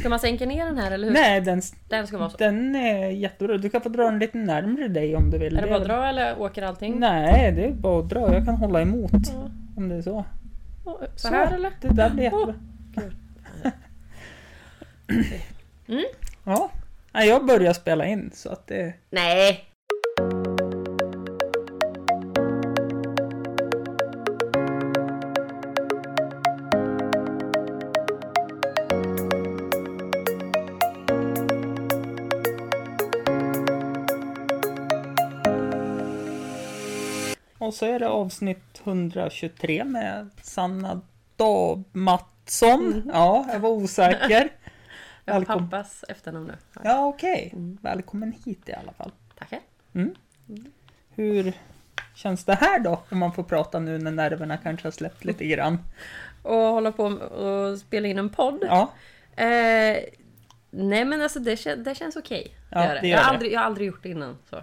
Ska man sänka ner den här eller hur? Nej, den, Den ska vara så. den är jättebra. Du kan få dra den lite närmare dig om du vill. Är det bara att dra eller åker allting? Nej, det är bara att dra. Jag kan hålla emot Ja. om det är så. Så här eller? Det där blir jättebra. Mm. Ja. Jag börjar spela in så att det... Nej! Och så är det avsnitt 123 med Sanna Dab Mattsson. Mm. Ja, jag var osäker. Jag har Välkom- pappas efternamn nu. Ja, okej. Mm. Välkommen hit i alla fall. Tackar. Hur känns det här då? Om man får prata nu när nerverna kanske har släppt lite grann. Och hålla på och spela in en podd. Ja, Eh, nej men alltså det, det känns okej. Ja, Det gör det. det gör jag, har aldrig, jag har aldrig gjort det innan. Så.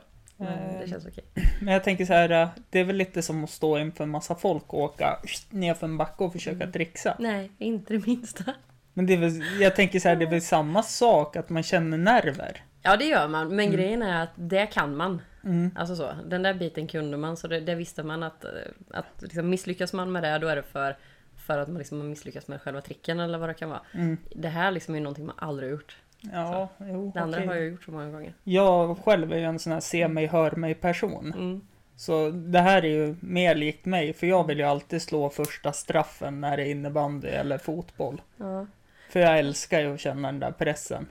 Det känns okej. men jag tänker så här. äh, Det är väl lite som att stå inför en massa folk och åka nerför en backe och försöka Mm. trixa. Nej, inte det minsta. Men det är väl, jag tänker så här, det är väl samma sak att man känner nerver. Ja det gör man, men grejen är att det kan man. Mm. Alltså så, den där biten kunde man, så det, det visste man att, eh, att liksom misslyckas man med det, då är det för, för att man liksom har misslyckats med själva tricken eller vad det kan vara. Mm. Det här liksom är någonting man aldrig har gjort. Ja, jo, Det andra okej. har jag gjort så många gånger. Jag själv är ju en sån här se mig, hör mig person. Mm. Så det här är ju mer likt mig, för jag vill ju alltid slå första straffen när det är innebandy eller fotboll. Ja. För jag älskar ju att känna den där pressen.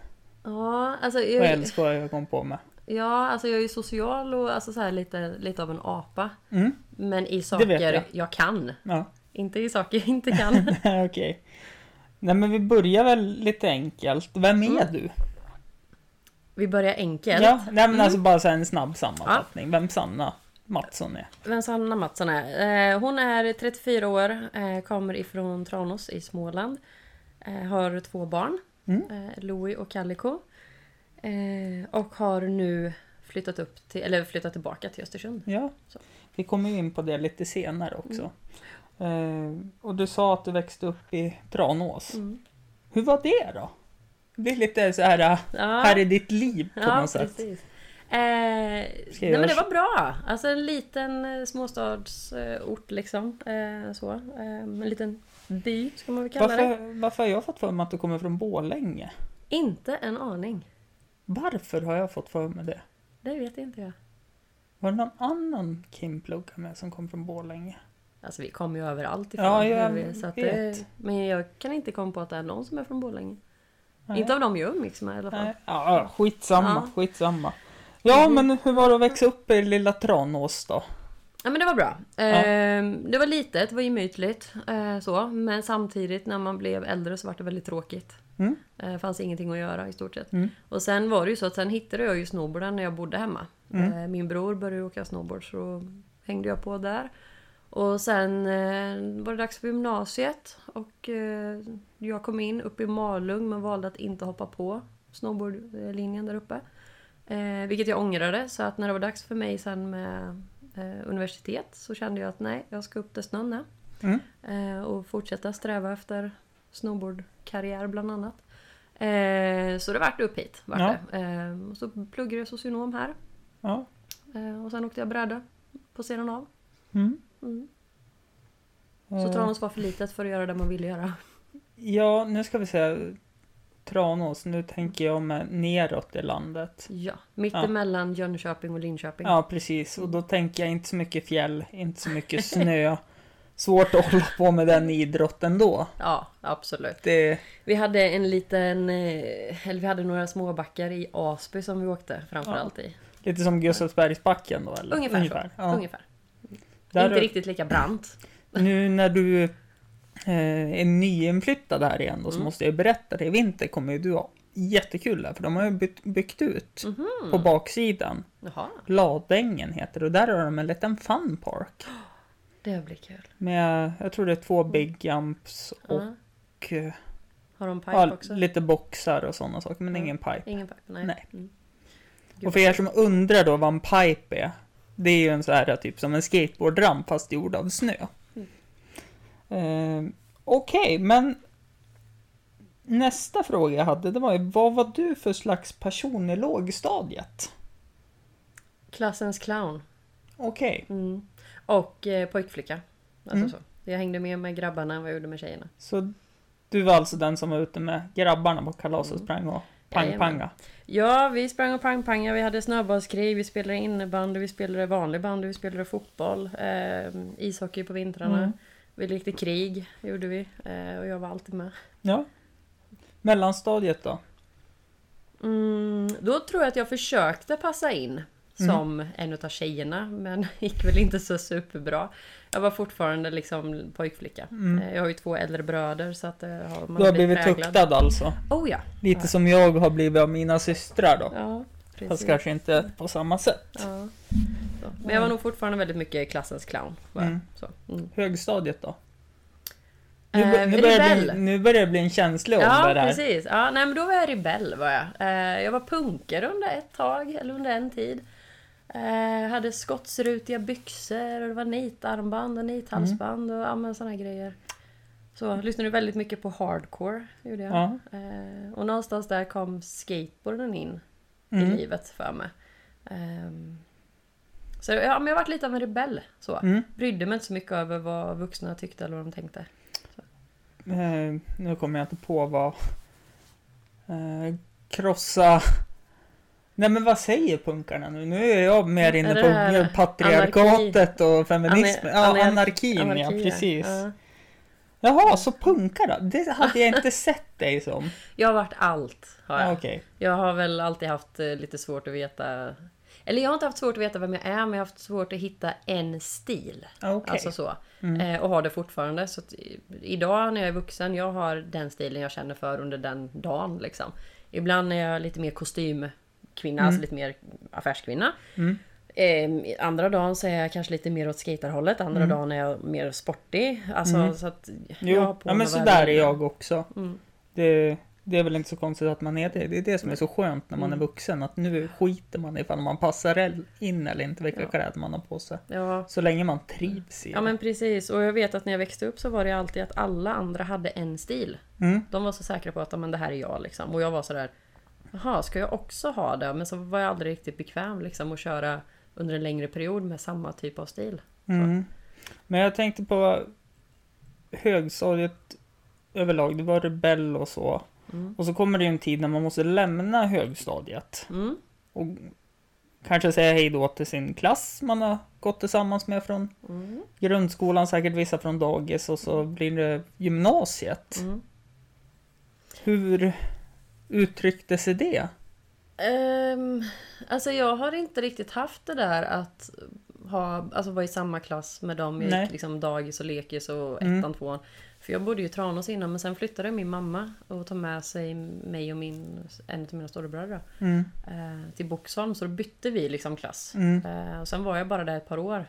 Ja, alltså Och jag jag, älskar vad jag kom på med. ja, alltså jag är ju social och alltså så här lite, lite av en apa. Mm. Men i saker jag. jag. kan. Ja, Inte i saker jag inte kan. okej. Nej men vi börjar väl lite enkelt. Vem är Mm. du? Vi börjar enkelt. Ja, nej men Mm. alltså bara så en snabb sammanfattning. Vem Sanna Mattsson är. Vem Sanna Mattsson är? Eh, hon är 34 år, eh, kommer ifrån Tranås i Småland. Eh, har två barn, Mm. Louie och Calico. Eh, och har nu flyttat, upp till, eller flyttat tillbaka till Östersund. Ja, Så. vi kommer in på det lite senare också. Eh, och du sa att du växte upp i Tranås. Mm. Hur var det då? Det är lite så här, äh, Ja, här är ditt liv på ja något sätt. precis. Eh, nej men det var bra. Alltså en liten eh, småstadsort liksom. Eh, så. Eh, en liten by ska man väl kalla det. Varför, varför har jag fått för mig att du kommer från Borlänge? Inte en aning. Varför har jag fått för mig det? Det vet inte jag. Var det någon annan Kim pluggar med som kom från Borlänge? Alltså vi kommer ju överallt ifrån. Ja, jag vi- så att det, men jag kan inte komma på att det är någon som är från Borlänge. Nej. Inte av dem jag umgicks med i alla fall. Nej, ja, skitsamma, Ja. skitsamma. Ja, Mhm. men hur var det att växa upp i lilla Tranås då? Ja men det var bra. Ehm, det var litet, det var gemytligt. Eh, så. Men samtidigt när man blev äldre så var det väldigt tråkigt. Mm. Eh, fanns ingenting att göra i stort sett. Mm. Och sen var det ju så att sen hittade jag ju snowboarden när jag bodde hemma. Mm. Eh, min bror började åka snowboard så då hängde jag på där. Och sen eh, var det dags för gymnasiet och eh, jag kom in upp i Malung men valde att inte hoppa på snowboardlinjen där uppe. Eh, vilket jag ångrade så att när det var dags för mig sen med eh, universitet så kände jag att nej, jag ska upp där snön är. Mm. Eh, och fortsätta sträva efter snowboardkarriär bland annat. Eh, så det vart upp hit. Vart Ja. det. Och så pluggade jag socionom här. Ja. Och sen åkte jag bräda på sidan av. Mm. Mm. Så Tranås var för litet för att göra det man ville göra. Ja, nu ska vi säga Tranås. Nu tänker jag med neråt i landet. Ja, mitt Ja. Jönköping och Linköping. Ja, precis. Och då tänker jag inte så mycket fjäll, inte så mycket snö. Svårt att hålla på med den idrotten då. Ja, absolut. Det, Vi hade en liten, eh, eller vi hade några småbackar i Asby som vi åkte framförallt i. lite som Gustavsbergsbacken då eller? Ungefär, så. Ja. Ungefär. Där Inte riktigt lika brant. Nu när du eh, är nyinflyttad här igen då så Mm. måste jag berätta det. I vinter kommer ju du ha jättekul där för de har ju byggt, byggt ut Mhm. på baksidan. Jaha, Ladängen heter det och där har de en liten fun park. det blir kul. Med, jag tror det är två big jumps och eh, Har de pipe ja, också? lite boxar och sådana saker men ingen pipe. Ingen pipe? Nej. Nej. Mm. Och för er som undrar då vad en pipe är. Det är ju en så här typ som en skateboardramp fast gjord av snö. Mm. Eh, Okej, men nästa fråga jag hade, det var ju vad var du för slags person i lågstadiet? Klassens clown. Okej, Mm. Och eh, pojkflicka. Alltså Mm. så. Jag hängde med med grabbarna än vad jag gjorde med tjejerna. så du var alltså den som var ute med grabbarna på kalas och Mm. sprang och. Pang-panga? Ja, vi sprang och pangpangade, vi hade snöbollskrig, vi spelade innebandy, vi spelade vanlig bandy, vi spelade fotboll, eh, ishockey på vintrarna. Mm. Vi lekte krig, gjorde vi. Eh, och jag var alltid med. Ja. Mellanstadiet då? Mm, då tror jag att jag försökte passa in som en av tjejerna, men gick väl inte så superbra. Jag var fortfarande liksom pojkflicka. Mm. Eh, Jag har ju två äldre bröder så att eh, har man Du har blivit präglad. tuktad alltså? Oh ja! Lite Ja. som jag har blivit av mina systrar då? Ja, Fast precis. kanske inte på samma sätt. Ja. Men jag var nog fortfarande väldigt mycket klassens clown. Mm. Så. Mm. Högstadiet då? Nu, Eh, bör- nu, börjar det bli, nu börjar det bli en känslig Ja, ålder här. precis. Ja, nej, men då var jag rebell var jag. Eh, jag var punkare under ett tag, eller under en tid. Eh, hade skottsrutiga byxor och det var nitarmband och nithalsband och ja, men såna grejer. Så lyssnade väldigt mycket på hardcore, gjorde jag. Ja. Eh, och någonstans där kom skateboarden in i Mm. livet för mig. Ehm, så ja, men jag har varit lite av en rebell. Så. Mm. Brydde mig inte så mycket över vad vuxna tyckte eller vad de tänkte. Eh, nu kommer jag inte på vad... Eh, krossa... Nej men vad säger punkarna nu? Nu är jag mer inne på här patriarkatet och feminismen. Ana- Ja, anar- anarkin ja, Anarki, precis. Ja. Jaha, så punkar då? Det hade jag inte sett dig som. Jag har varit allt. Har jag. Ja, Okej. jag har väl alltid haft eh, lite svårt att veta. Eller jag har inte haft svårt att veta vem jag är, men jag har haft svårt att hitta en stil. Ja, Okej. Alltså så. Mm. Eh, och har det fortfarande. Så i- idag när jag är vuxen, jag har den stilen jag känner för under den dagen. Liksom. Ibland är jag lite mer kostymkvinna, alltså lite mer affärskvinna. Mm. Eh, andra dagen så är jag kanske lite mer åt skaterhållet, andra dagen är jag mer sportig. Alltså Mm. så att Jo, ja, men mig så vad där är jag också. Mm. Det, det är väl inte så konstigt att man är det. Det är det som är så skönt när man är Mm. vuxen. Att nu skiter man ifall man passar in eller inte vilka Ja. kläder man har på sig. Ja, Så länge man trivs i ja men precis. Och jag vet att när jag växte upp så var det alltid att alla andra hade en stil. det. Mm. De var så säkra på att "Ja, men det här är jag liksom. Och jag var sådär Jaha, ska jag också ha det? Men så var jag aldrig riktigt bekväm liksom att köra under en längre period med samma typ av stil. Mm. Men jag tänkte på högstadiet överlag. Det var rebell och så. Mm. Och så kommer det ju en tid när man måste lämna högstadiet. Mm. Och kanske säga hej då till sin klass man har gått tillsammans med från Mm. grundskolan, säkert vissa från dagis och så blir det gymnasiet. Mm. Hur uttryckte sig det? Ehm, alltså jag har inte riktigt haft det där att ha, alltså vara i samma klass med dem. Jag Nej. gick liksom dagis och lekis och Mm. ettan, tvåan. För jag bodde ju i Tranås innan men sen flyttade min mamma och tog med sig mig och min, en av mina storebröder Mm. eh, till Boxholm. Så då bytte vi liksom klass. Mm. Eh, och sen var jag bara där ett par år.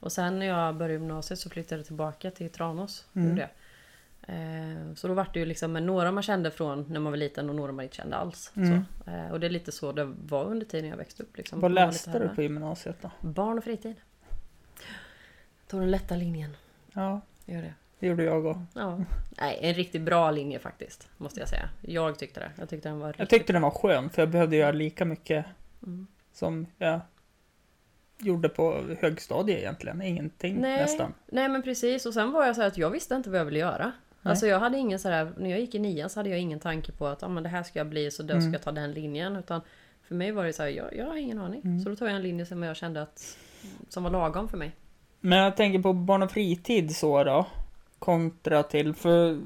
Och sen när jag började gymnasiet så flyttade jag tillbaka till Tranås. Mm. Eh, så då var det ju liksom med några man kände från när man var liten och några man inte kände alls. Mm. Så, eh, och det är lite så det var under tiden jag växte upp. Liksom. Vad läste du på gymnasiet då? Barn och fritid. Tog den lätta linjen. Ja, Gör det. det gjorde jag också. Ja. Nej, en riktigt bra linje faktiskt. Måste jag säga. Jag tyckte det. Jag tyckte den var Jag tyckte den var skön för jag behövde göra lika mycket Mm. som jag gjorde på högstadiet egentligen. Ingenting Nej. nästan. Nej men precis. Och sen var jag så här att jag visste inte vad jag ville göra. Nej. Alltså jag hade ingen så här, när jag gick i nian så hade jag ingen tanke på att ah, men det här ska jag bli så då ska Mm. jag ta den linjen. Utan för mig var det så här, jag, jag har ingen aning. Mm. Så då tog jag en linje som jag kände att som var lagom för mig. Men jag tänker på barn och fritid så då. Kontra till, för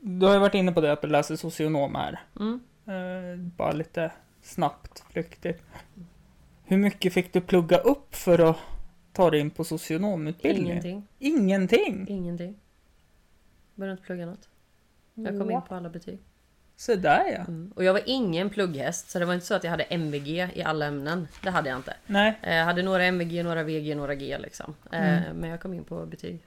du har ju varit inne på det att du läser socionom här. Mm. Eh, bara lite snabbt, flyktigt. Hur mycket fick du plugga upp för att ta dig in på socionomutbildning? Ingenting. Ingenting? Ingenting. Började inte plugga något. Jag kom in på alla betyg. Så där ja. Mm. Och jag var ingen plugghäst så det var inte så att jag hade MVG i alla ämnen. Det hade jag inte. Nej. Eh, Jag hade några MVG, några VG, några G liksom. Eh, Mm. Men jag kom in på betyg.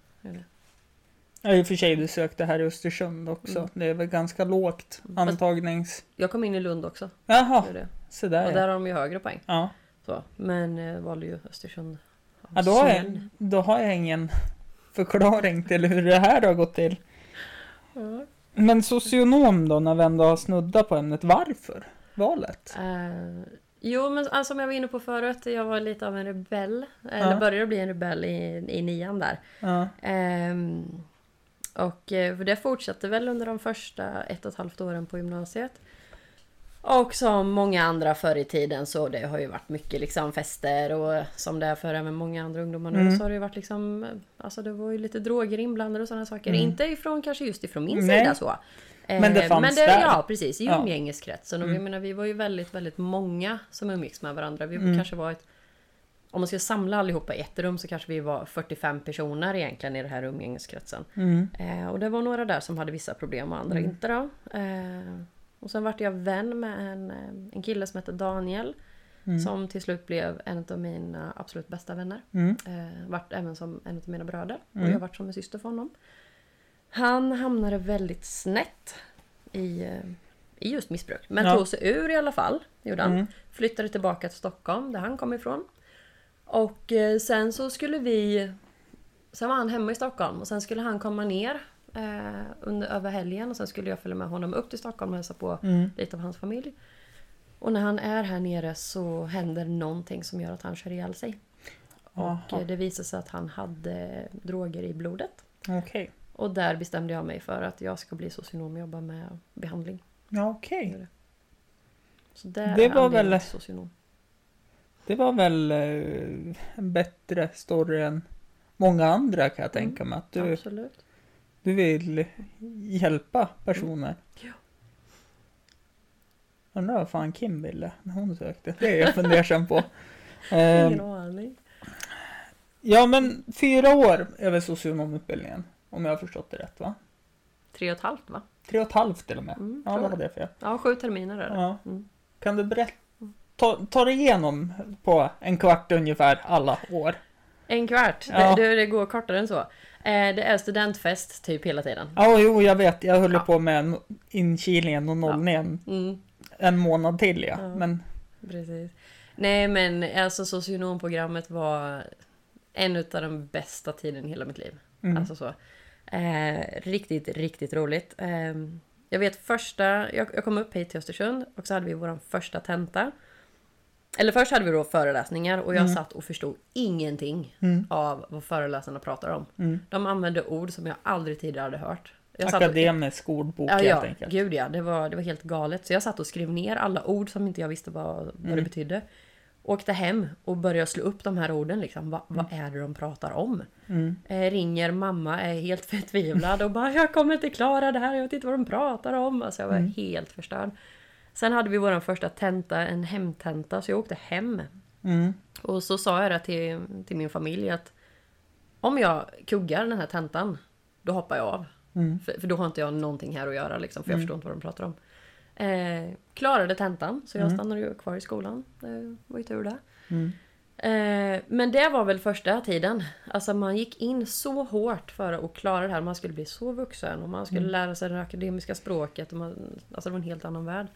Ja, i och för sig du sökte här i Östersund också. Mm. Det är väl ganska lågt Fast- antagnings... Jag kom in i Lund också. Jaha, jag. så Och där där ja. har de ju högre poäng. ja. Så. Men eh, valde ju Östersund. ja då, har jag, då har jag ingen förklaring till hur det här har gått till. Men socionom då, när vi ändå har snuddat på ämnet, varför valet? Eh, jo, men alltså, som jag var inne på förut, jag var lite av en rebell. Eller Ja. började bli en rebell i, i nian där. Ja. Ehm, och eh, för det fortsatte väl under de första ett och ett halvt åren på gymnasiet. Och som många andra förr i tiden så det har ju varit mycket liksom fester och som det är för även många andra ungdomar nu Mm. så har det ju varit liksom Alltså det var ju lite droger inblandade och sådana saker. Mm. Inte ifrån kanske just ifrån min Nej. sida så. Men det Eh, fanns men det, där. Ja precis, i Ja. umgängeskretsen. Och Mm. jag menar vi var ju väldigt väldigt många som umgicks med varandra. Vi Mm. kanske var ett om man ska samla allihopa i ett rum så kanske vi var 45 personer egentligen i den här umgängeskretsen. Mm. Eh, och det var några där som hade vissa problem och andra Mm. inte då. Eh, och sen vart jag vän med en, eh, en kille som hette Daniel. Mm. Som till slut blev en av mina absolut bästa vänner. Mm. Eh, vart även som en av mina bröder. Och Mm. jag vart som en syster för honom. Han hamnade väldigt snett i, eh, i just missbruk. Men Ja. tog sig ur i alla fall. Gjorde han. Mm. Flyttade tillbaka till Stockholm där han kom ifrån. Och eh, sen så skulle vi... Sen var han hemma i Stockholm och sen skulle han komma ner eh, under, över helgen och sen skulle jag följa med honom upp till Stockholm och hälsa på Mm. lite av hans familj. Och när han är här nere så händer någonting som gör att han kör ihjäl sig. Och Jaha. eh, det visade sig att han hade droger i blodet. Okej. Och där bestämde jag mig för att jag ska bli socionom och jobba med behandling. Ja, okej. Så där Det var väl- socionom. Det var väl eh, en bättre story än många andra kan jag Mm. tänka mig. Att du, Absolut. Du vill hjälpa personer. Ja. Undrar vad fan Kim ville när hon sökte. Det är jag fundersam på. Ingen aning. ja men fyra år över socionomutbildningen. Om jag har förstått det rätt va? Tre och ett halvt va? Tre och ett halvt till och med. Mm, Ja, det hade jag fel. Ja, sju terminer är det. Ja. Mm. Kan du berätta? Ta, ta dig igenom på en kvart ungefär alla år. En kvart. Ja. Det, det går kortare än så. Eh, det är studentfest typ hela tiden. Ja, jo, jag vet. Jag höll Ja. på med en inkilningen och nollningen Mm, en månad till ja. Ja. Men precis. Nej men alltså socionomprogrammet var en av de bästa tiden i hela mitt liv. mm, Alltså så. Eh, riktigt, riktigt roligt. Eh, jag vet första, jag, jag kom upp hit till Östersund och så hade vi vår första tenta. Eller först hade vi då föreläsningar och jag Mm. satt och förstod ingenting mm, av vad föreläsarna pratar om. mm. De använde ord som jag aldrig tidigare hade hört. Jag satt och- Akademisk ordbok Ja, helt ja, enkelt. gud ja. Det var, det var helt galet. Så jag satt och skrev ner alla ord som inte jag visste vad, vad det Mm. betydde. Åkte hem och började slå upp de här orden. Liksom. Va, Vad är det de pratar om? Mm, Eh, ringer mamma, är helt förtvivlad och bara Jag kommer inte klara det här, jag vet inte vad de pratar om. Alltså jag var Mm. helt förstörd. Sen hade vi vår första tenta, en hemtenta, så jag åkte hem. mm, Och så sa jag det till, till min familj att om jag kuggar den här tentan, då hoppar jag av. mm, För, för då har inte jag någonting här att göra liksom, för jag Mm. förstår inte vad de pratar om. Eh, klarade tentan, så jag Mm. stannade ju kvar i skolan. Det var ju tur det. mm, Eh, men det var väl första tiden. Alltså man gick in så hårt för att klara det här. Man skulle bli så vuxen och man skulle Mm. lära sig det akademiska språket. Och man, alltså det var en helt annan värld.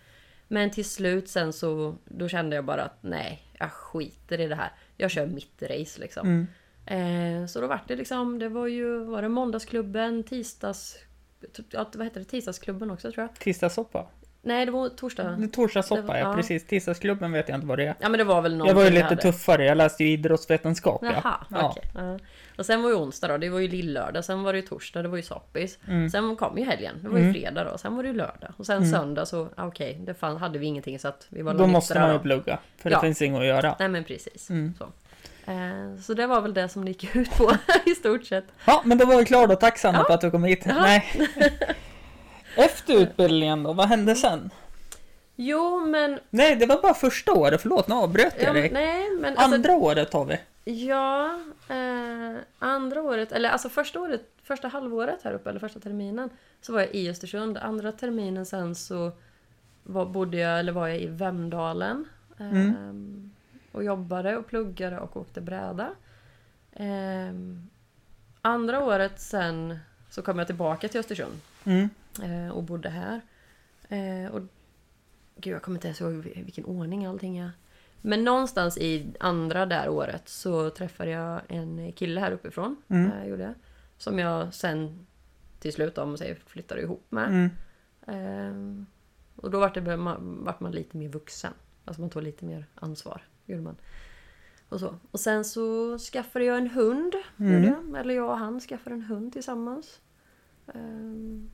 Men till slut sen så då kände jag bara att nej, jag skiter i det här. Jag kör mitt race liksom. mm. Eh, så då var det liksom, det var ju, var det måndagsklubben, tisdags... Ja, vad heter det? Tisdagsklubben också tror jag. Tisdagssoppa? Nej, det var torsdag. Torsdagssoppa, Det var- ja ja. precis. Tisdagsklubben vet jag inte vad det är. Ja men det var väl Jag var ju lite hade. tuffare, jag läste ju idrottsvetenskap. Ja. Jaha, Ja. okej. Ja. Och sen var ju onsdag då, det var ju lillördag, sen var det ju torsdag, det var ju soppis. Mm. Sen kom ju helgen, det var ju Mm. fredag då, sen var det ju lördag. Och sen Mm. söndag så, okej, det fan, hade vi ingenting så att vi var Då måste man ju plugga, för det finns inget att göra. Nej men precis. Mm. Så. Eh, så det var väl det som det gick ut på i stort sett. Ja, men då var vi klara då. Tack Sanna Ja. för att du kom hit. Ja. Nej. Efter utbildningen då, vad hände sen? Jo men... Nej, det var bara första året. Förlåt, nu avbröt Ja, jag men dig. nej men alltså, Andra året har vi. Ja, eh, andra året, eller alltså första året, första halvåret här uppe, eller första terminen, så var jag i Östersund. Andra terminen sen så var, bodde jag, eller var jag i Vemdalen. Eh, Mm. Och jobbade och pluggade och åkte bräda. Eh, andra året sen så kom jag tillbaka till Östersund Mm. Eh, och bodde här. Eh, och Gud, jag kommer inte ens ihåg vilken ordning allting är. Men någonstans i andra där året så träffade jag en kille här uppifrån. Mm. Eh, gjorde jag, som jag sen till slut om sig flyttade ihop med. Mm. Ehm, och då vart, det, man, vart man lite mer vuxen. Alltså man tog lite mer ansvar. Gjorde man. Och, så. och sen så skaffade jag en hund. Mm. Gjorde. Eller jag och han skaffade en hund tillsammans. Ehm,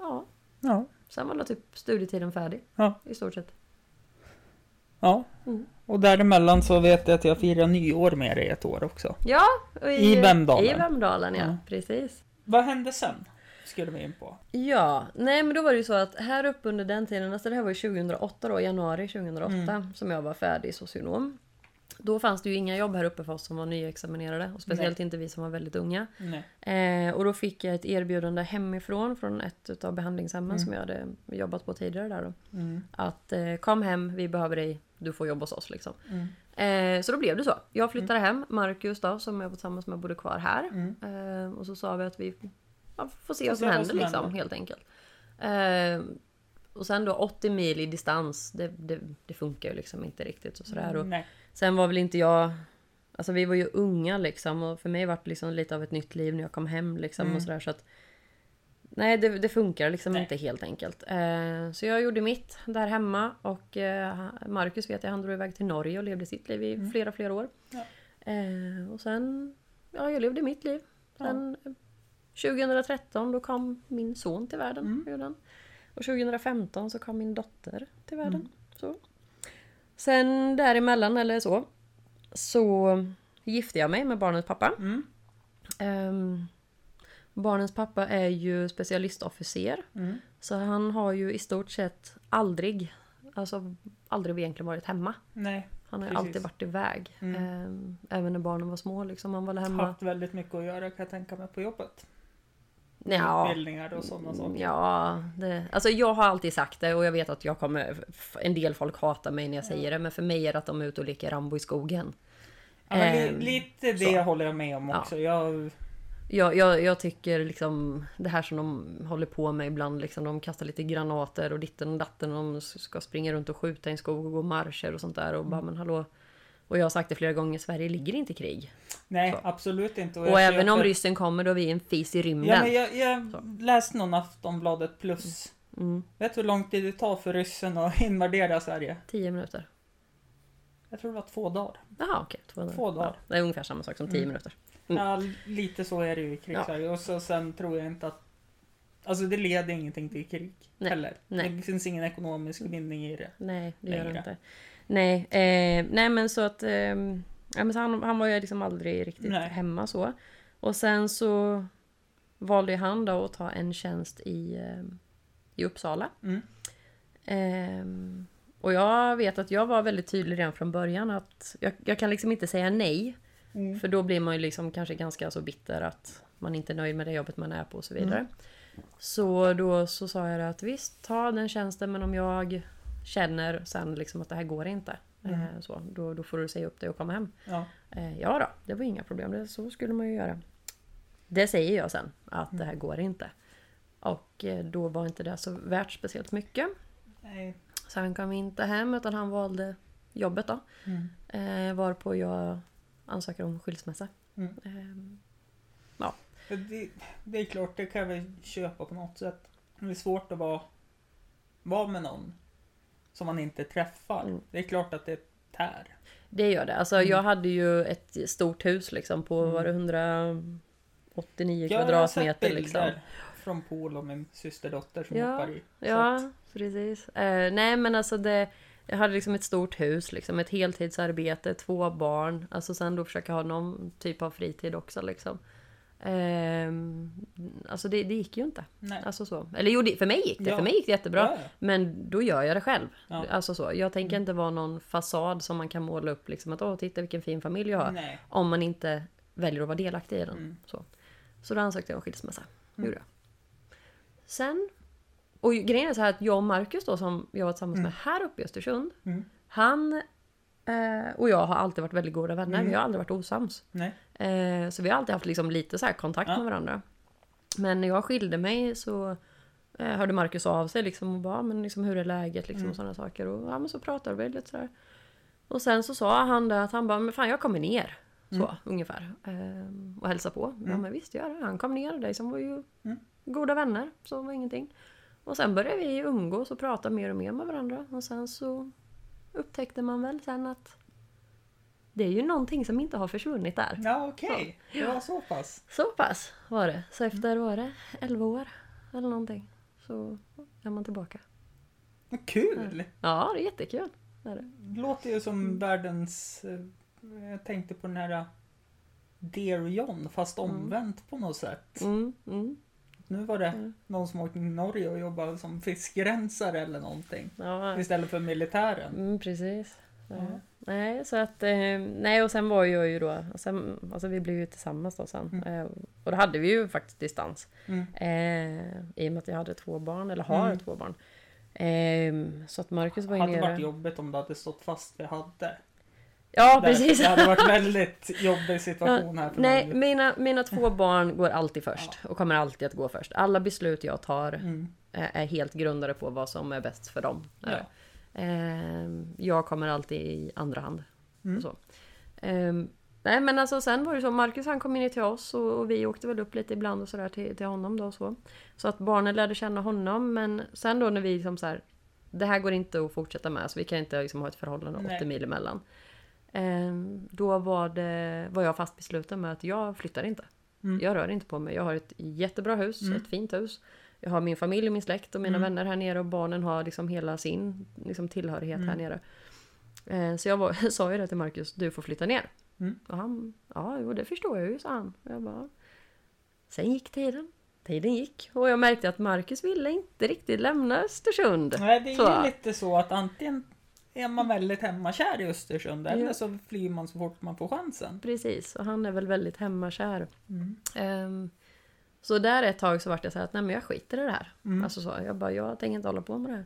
ja, Ja. sen var då typ studietiden färdig. Ja. I stort sett. Ja. Mm. Och däremellan så vet jag att jag firar nyår med dig ett år också. Ja, och I Vemdalen. I Vemdalen, ja. Ja. Precis. Vad hände sen? Skulle vi in på. Ja, nej men då var det ju så att här uppe under den tiden, alltså det här var ju 2008 då, januari 2008 Mm. som jag var färdig socionom. Då fanns det ju inga jobb här uppe för oss som var nyexaminerade och speciellt inte vi som var väldigt unga. Nej. Eh, och då fick jag ett erbjudande hemifrån från ett utav behandlingshemmen Mm. som jag hade jobbat på tidigare där då. Mm. Att eh, kom hem, vi behöver dig, du får jobba hos oss liksom. Mm. Eh, så då blev det så. Jag flyttade hem, Marcus då som jag var tillsammans med bodde kvar här. Mm. Eh, och så sa vi att vi ja, får se Får vad som händer som liksom, händer. helt enkelt. Eh, och sen då 80 mil i distans, det, det, det funkar ju liksom inte riktigt och sådär. Och Nej. Sen var väl inte jag... Alltså vi var ju unga liksom och för mig var det liksom lite av ett nytt liv när jag kom hem liksom Mm. och sådär så att... Nej det, det funkar liksom Nej. inte helt enkelt. Eh, så jag gjorde mitt där hemma och eh, Marcus vet jag han drog iväg till Norge och levde sitt liv i Mm. flera flera år. Ja. Eh, och sen... Ja jag levde mitt liv. Ja. Sen 2013 då kom min son till världen. Mm. Och 2015 så kom min dotter till världen. Mm. Så. Sen däremellan eller så. Så gifte jag mig med barnens pappa. Mm. Ehm, barnens pappa är ju specialistofficer. Mm. Så han har ju i stort sett aldrig, alltså aldrig egentligen varit hemma. Nej. Han har Precis. alltid varit iväg. Mm. Ehm, även när barnen var små liksom. Han var hemma. Haft väldigt mycket att göra kan jag tänka mig på jobbet. Ja, Utbildningar och sådana saker. Ja, det, alltså jag har alltid sagt det och jag vet att jag kommer... En del folk hatar mig när jag säger det men för mig är det att de är ute och leker Rambo i skogen. Ja, men Ehm, lite det så. håller jag med om också. Jag, Jag, jag, jag tycker liksom det här som de håller på med ibland, liksom, de kastar lite granater och ditten och datten. och De ska springa runt och skjuta i en skog och gå marscher och sånt där. Och Mm. bara, men hallå. Och jag har sagt det flera gånger, Sverige ligger inte i krig. nej, Så. absolut inte. Och, jag även om köper- ryssen kommer då är vi en fis i rymden. Ja, men jag, jag läste någon Aftonbladet plus. mm, Vet du hur lång tid det tar för ryssen att invadera Sverige? tio minuter. Jag tror det var två dagar. Jaha okej. två, Två dagar. Ja, det är ungefär samma sak som tio Mm. minuter. Mm. Ja, lite så är det ju i krig Ja. Och så, sen tror jag inte att... Alltså det leder ingenting till krig Nej, heller. nej. Det finns ingen ekonomisk vinning i det. Nej, det gör det längre. inte. Nej, eh, nej men så att... Eh, ja, men så han, han var ju liksom aldrig riktigt Nej. hemma så. Och sen så valde han då att ta en tjänst i, eh, i Uppsala. Mm. Ehm, och jag vet att jag var väldigt tydlig redan från början att jag, jag kan liksom inte säga nej. Mm. För då blir man ju liksom kanske ganska så bitter att man inte är nöjd med det jobbet man är på och så vidare. Mm. Så då så sa jag att visst, ta den tjänsten men om jag känner sen liksom att det här går inte. Mm. Eh, så, då, då får du säga upp dig och komma hem. Ja. Eh, ja då, det var inga problem. Det, så skulle man ju göra. Det säger jag sen, att det här går inte. Och eh, då var inte det så värt speciellt mycket. Nej. Så han kom inte hem utan han valde jobbet då. Mm. Eh, varpå jag ansöker om skilsmässa. Mm. Eh, Det, det är klart, det kan vi köpa på något sätt. Det är svårt att vara, vara med någon som man inte träffar. Mm. Det är klart att det tär. Det gör det. Alltså Mm. jag hade ju ett stort hus liksom på Mm. var det 189 Jag har sett kvadratmeter liksom. från Pool och min systerdotter som Ja, hoppar i. Ja, att- precis. Eh, nej men alltså det... Jag hade liksom ett stort hus, liksom ett heltidsarbete, två barn. Alltså sen då försöka ha någon typ av fritid också liksom. Ehm, alltså det, det gick ju inte. nej. Alltså så. Eller jo, det, för mig gick det. Ja. För mig gick det jättebra. Ja, ja. Men då gör jag det själv. Alltså så. Jag tänker inte vara någon fasad som man kan måla upp liksom att åh titta vilken fin familj jag har. Nej. Om man inte väljer att vara delaktig i den. Mm. Så. så då ansökte jag om skilsmässa. Mm. Gjorde jag. Sen. Och grejen är så här att jag och Marcus då som jag var tillsammans Mm. med här uppe i Östersund. Mm. Han eh, och jag har alltid varit väldigt goda vänner. Mm. Vi har aldrig varit osams. Nej. Eh, så vi har alltid haft liksom lite så kontakt Ja. med varandra. Men när jag skilde mig så eh, hörde Marcus av sig liksom och bara, men liksom hur är läget liksom Mm. och sådana saker. Och ja men så pratade vi lite sådär. Och sen så sa han det att han bara, men fan jag kommer ner. så Mm. ungefär. Ehm, och hälsa på. Ja Mm. men visst gör det. Han kom ner, dig som var ju Mm. goda vänner. Så var ingenting. Och sen började vi umgås och prata mer och mer med varandra. Och sen så upptäckte man väl sen att det är ju någonting som inte har försvunnit där. Ja, okej. Det var så pass. Så pass var det. Så efter, var det 11 år eller någonting. Så är man tillbaka. Men Kul! Ja, det är jättekul. Det är det. Låter ju som världens... eh, Jag tänkte på den här Dear John, fast omvänt på något sätt. Mm, mm. Nu var det Mm. någon som åkte till Norge och jobbade som fiskrensare eller någonting. Ja, Istället för militären. mm, precis. Ja. Ja. Nej, så att... Eh, nej, och sen var jag ju då... Sen, alltså vi blev ju tillsammans då sen. Mm. Eh, och då hade vi ju faktiskt distans. Mm. Eh, I och med att jag hade två barn, eller har Mm. två barn. Eh, så att Marcus var ju hade nere... varit jobbigt om du hade stått fast vid hade. Ja, precis. Det hade varit väldigt jobbig situation här för Nej, mig. mina, mina två barn går alltid först och kommer alltid att gå först. Alla beslut jag tar Mm. är helt grundade på vad som är bäst för dem. Ja. Eh, jag kommer alltid i andra hand. Mm. Så. Eh, nej men alltså sen var det så, Marcus han kom in till oss och, och vi åkte väl upp lite ibland och sådär till, till honom då så. Så att barnen lärde känna honom men sen då när vi liksom så här, det här går inte att fortsätta med så vi kan inte liksom ha ett förhållande 80 Nej. mil emellan. Eh, då var, det, var jag fast besluten med att jag flyttar inte. Mm. Jag rör inte på mig. Jag har ett jättebra hus, Mm. ett fint hus. Jag har min familj och min släkt och mina Mm. vänner här nere och barnen har liksom hela sin liksom, tillhörighet här Mm. nere. Eh, så jag var, sa ju det till Marcus, du får flytta ner. Mm. Och han, ja jo, det förstår jag ju, sa han. Jag bara, Sen gick tiden. Tiden gick och jag märkte att Marcus ville inte riktigt lämna Östersund. Nej, det är Så. ju lite så att antingen är man väldigt hemmakär i Östersund eller Ja. så flyr man så fort man får chansen. Precis, och han är väl väldigt hemmakär. Mm. Ehm, så där ett tag så vart jag så att nej men jag skiter i det här. Mm. Alltså så, jag bara, jag tänker inte hålla på med det här.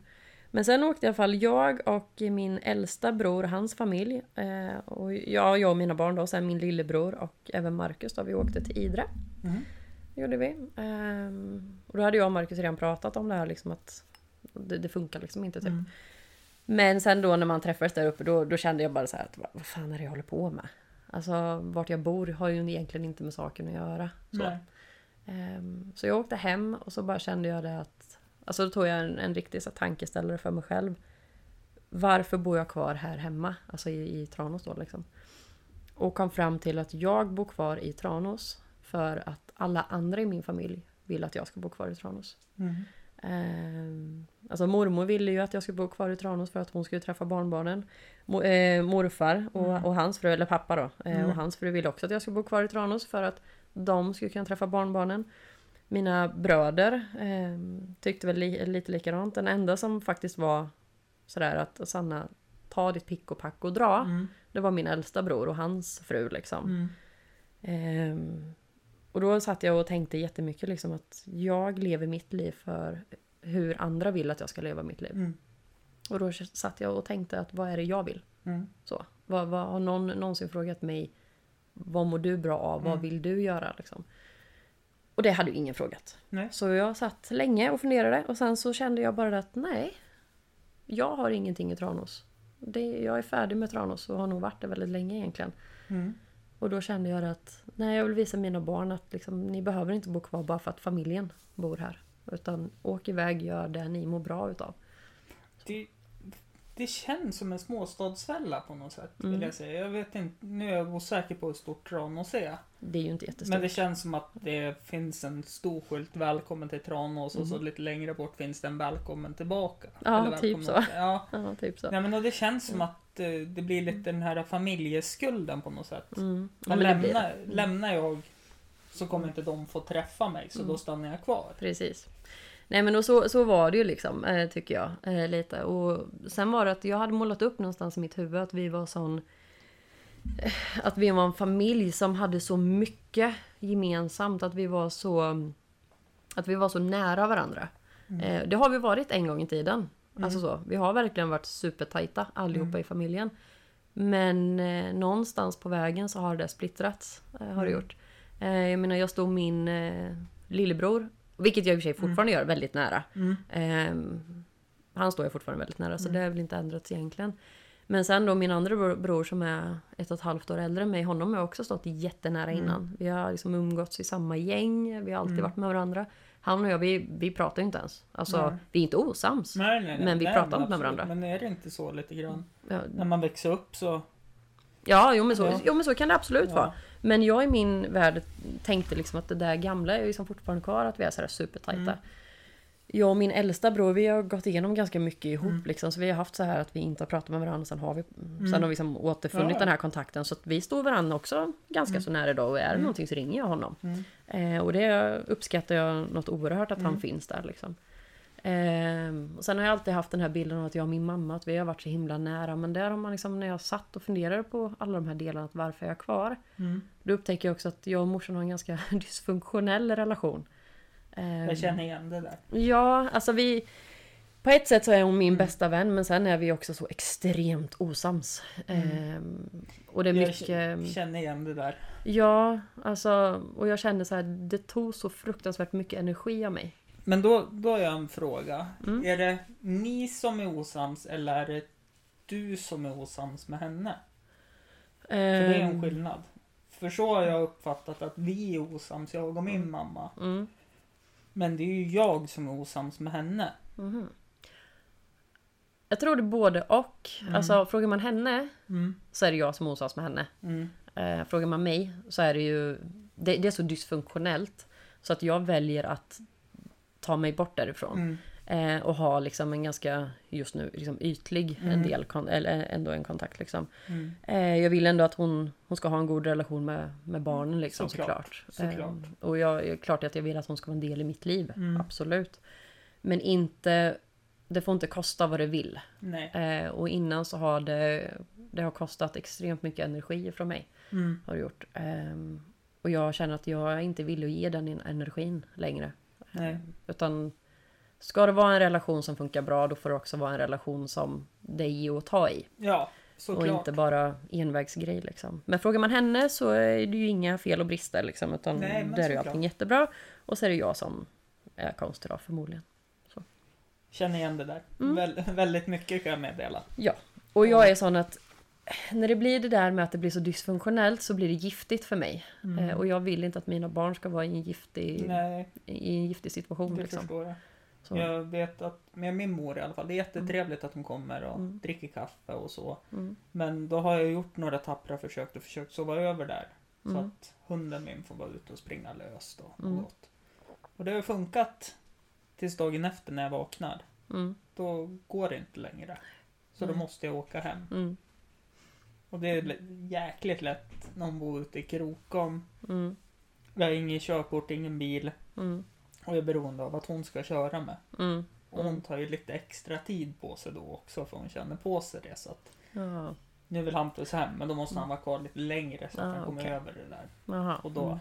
Men sen åkte i alla fall jag och min äldsta bror, hans familj. Eh, och jag, jag och mina barn då, sen min lillebror och även Marcus då, vi åkte till Idre. Mm. Gjorde vi. Ehm, och då hade jag och Marcus redan pratat om det här liksom att det, det funkar liksom inte typ. Mm. Men sen då när man träffades där uppe då, då kände jag bara så här att vad fan är det jag håller på med? Alltså vart jag bor har ju egentligen inte med saken att göra. Så. Ehm, så jag åkte hem och så bara kände jag det att... Alltså då tog jag en, en riktig så tankeställare för mig själv. Varför bor jag kvar här hemma? Alltså i, i Tranås då liksom. Och kom fram till att jag bor kvar i Tranås för att alla andra i min familj vill att jag ska bo kvar i Tranås. Mm. Ehm, alltså mormor ville ju att jag skulle bo kvar i Tranås för att hon skulle träffa barnbarnen. Eh, morfar och, Mm. och hans fru, eller pappa då, eh, Mm. och hans fru ville också att jag skulle bo kvar i Tranås för att de skulle kunna träffa barnbarnen. Mina bröder eh, tyckte väl li, lite likadant. Den enda som faktiskt var sådär att Sanna, ta ditt pick och pack och dra. Mm. Det var min äldsta bror och hans fru liksom. Mm. Ehm, och då satt jag och tänkte jättemycket liksom att jag lever mitt liv för hur andra vill att jag ska leva mitt liv. Mm. Och då satt jag och tänkte att vad är det jag vill? Mm. Så, vad, vad, har någon någonsin frågat mig vad mår du bra av? Vad Mm. vill du göra? Liksom? Och det hade ju ingen frågat. Nej. Så jag satt länge och funderade och sen så kände jag bara att nej, jag har ingenting i Tranås. Det, jag är färdig med Tranås och har nog varit det väldigt länge egentligen. Mm. Och då kände jag att nej, jag vill visa mina barn att liksom, ni behöver inte bo kvar bara för att familjen bor här. Utan åk iväg, gör det ni mår bra utav. Det, det känns som en småstadsfälla på något sätt. Mm. Vill jag, säga. jag vet inte, nu är jag osäker på hur stort Tranås är. Det är ju inte jättestort. Men det känns som att det finns en stor skylt Välkommen till Tranås och så Mm. lite längre bort finns det en Välkommen tillbaka. Ja, Eller typ så. Ja. Ja, typ så. Nej, men och det känns som att eh, det blir lite den här familjeskulden på något sätt. Mm. Ja, lämnar. Mm. lämnar jag så kommer inte de få träffa mig så Mm. då stannar jag kvar. Precis. Nej men och så, så var det ju liksom, eh, tycker jag. Eh, lite. Och sen var det att jag hade målat upp någonstans i mitt huvud att vi var sån... Att vi var en familj som hade så mycket gemensamt. Att vi var så... Att vi var så nära varandra. Mm. Det har vi varit en gång i tiden. Alltså så. Vi har verkligen varit supertajta allihopa Mm. i familjen. Men eh, någonstans på vägen så har det splittrats. Eh, har det Mm. gjort. Eh, jag menar jag stod min eh, lillebror, vilket jag i och för sig fortfarande gör, väldigt nära. Mm. Ehm, han står jag fortfarande väldigt nära så Mm. det har väl inte ändrats egentligen. Men sen då min andra bror, bror som är ett och ett halvt år äldre än mig, honom har jag också stått jättenära Mm. innan. Vi har liksom umgåtts i samma gäng, vi har alltid Mm. varit med varandra. Han och jag, vi, vi pratar ju inte ens. Alltså, Nej. vi är inte osams. Nej, nej. Men vi pratar inte med varandra. Men är det inte så lite grann? Ja, När man växer upp så... ja, jo, men så, Ja. jo men så kan det absolut Ja. vara. Men jag i min värld tänkte liksom att det där gamla är liksom fortfarande kvar, att vi är sådär supertajta. Mm. Jag och min äldsta bror, vi har gått igenom ganska mycket ihop Mm. liksom. Så vi har haft så här att vi inte har pratat med varandra. Sen har vi, Mm. sen har vi liksom återfunnit Ja. den här kontakten. Så att vi står varandra också ganska så nära idag. Och är det Mm. någonting så ringer jag honom. Mm. Eh, och det uppskattar jag något oerhört att han Mm. finns där liksom. Eh, och sen har jag alltid haft den här bilden av att jag och min mamma, att vi har varit så himla nära. Men där har man liksom, när jag satt och funderade på alla de här delarna, att varför är jag kvar? Mm. Då upptäcker jag också att jag och morsan har en ganska dysfunktionell relation. Jag känner igen det där. Ja, alltså vi... På ett sätt så är hon min Mm. bästa vän men sen är vi också så extremt osams. Mm. Ehm, och det är Jag mycket... känner igen det där. Ja, alltså... Och jag kände så här, det tog så fruktansvärt mycket energi av mig. Men då, då har jag en fråga. Mm. Är det ni som är osams eller är det du som är osams med henne? För det är en Ehm, skillnad. För så har jag uppfattat att vi är osams, jag och min mamma. Men det är ju jag som är osams med henne. mhm. Jag tror det är både och. Mm. Alltså frågar man henne Mm. så är det jag som är osams med henne. Mm. Eh, frågar man mig så är det ju... Det, det är så dysfunktionellt. Så att jag väljer att ta mig bort därifrån. Mm. Eh, och ha liksom en ganska, just nu, liksom ytlig en Mm. del, kon- eller ändå en kontakt liksom. Mm. Eh, jag vill ändå att hon, hon ska ha en god relation med, med barnen liksom Såklart, såklart. såklart. Eh, och jag, är klart att jag vill att hon ska vara en del i mitt liv, Mm. absolut. Men inte, det får inte kosta vad det vill. Eh, och innan så har det, det har kostat extremt mycket energi från mig. Mm. Har det gjort. Ehm, och jag känner att jag inte vill att ge den energin längre. Nej. Utan ska det vara en relation som funkar bra då får det också vara en relation som det är ge och ta i. Ja, Och såklart. inte bara envägsgrej liksom. Men frågar man henne så är det ju inga fel och brister liksom. Utan Nej, där är ju allting jättebra. Och så är det jag som är konstig då förmodligen. Känner igen det där. Mm. Väl, väldigt mycket kan jag meddela. Och jag är sån att när det blir det där med att det blir så dysfunktionellt så blir det giftigt för mig. Mm. Eh, och jag vill inte att mina barn ska vara i en giftig, Nej, i en giftig situation. det Liksom. förstår jag. Så. Jag vet att med min mor i alla fall, det är jättetrevligt att hon kommer och Mm. dricker kaffe och så. Mm. Men då har jag gjort några tappra försök och försökt sova över där. Så Mm. att hunden min får vara ute och springa löst och, och Mm. gott. Och det har funkat tills dagen efter när jag vaknar. Mm. Då går det inte längre. Så då måste jag åka hem. Mm. Och det är jäkligt lätt när hon bor ute i Krokom. Mm. Vi har ingen körkort, ingen bil. Mm. Och jag är beroende av att hon ska köra med. Mm. Och hon tar ju lite extra tid på sig då också för hon känner på sig det. Så att Ja. nu vill Hampus hem men då måste han vara kvar lite längre så att Ah, han kommer okej. över det där. Jaha. Och då Mm.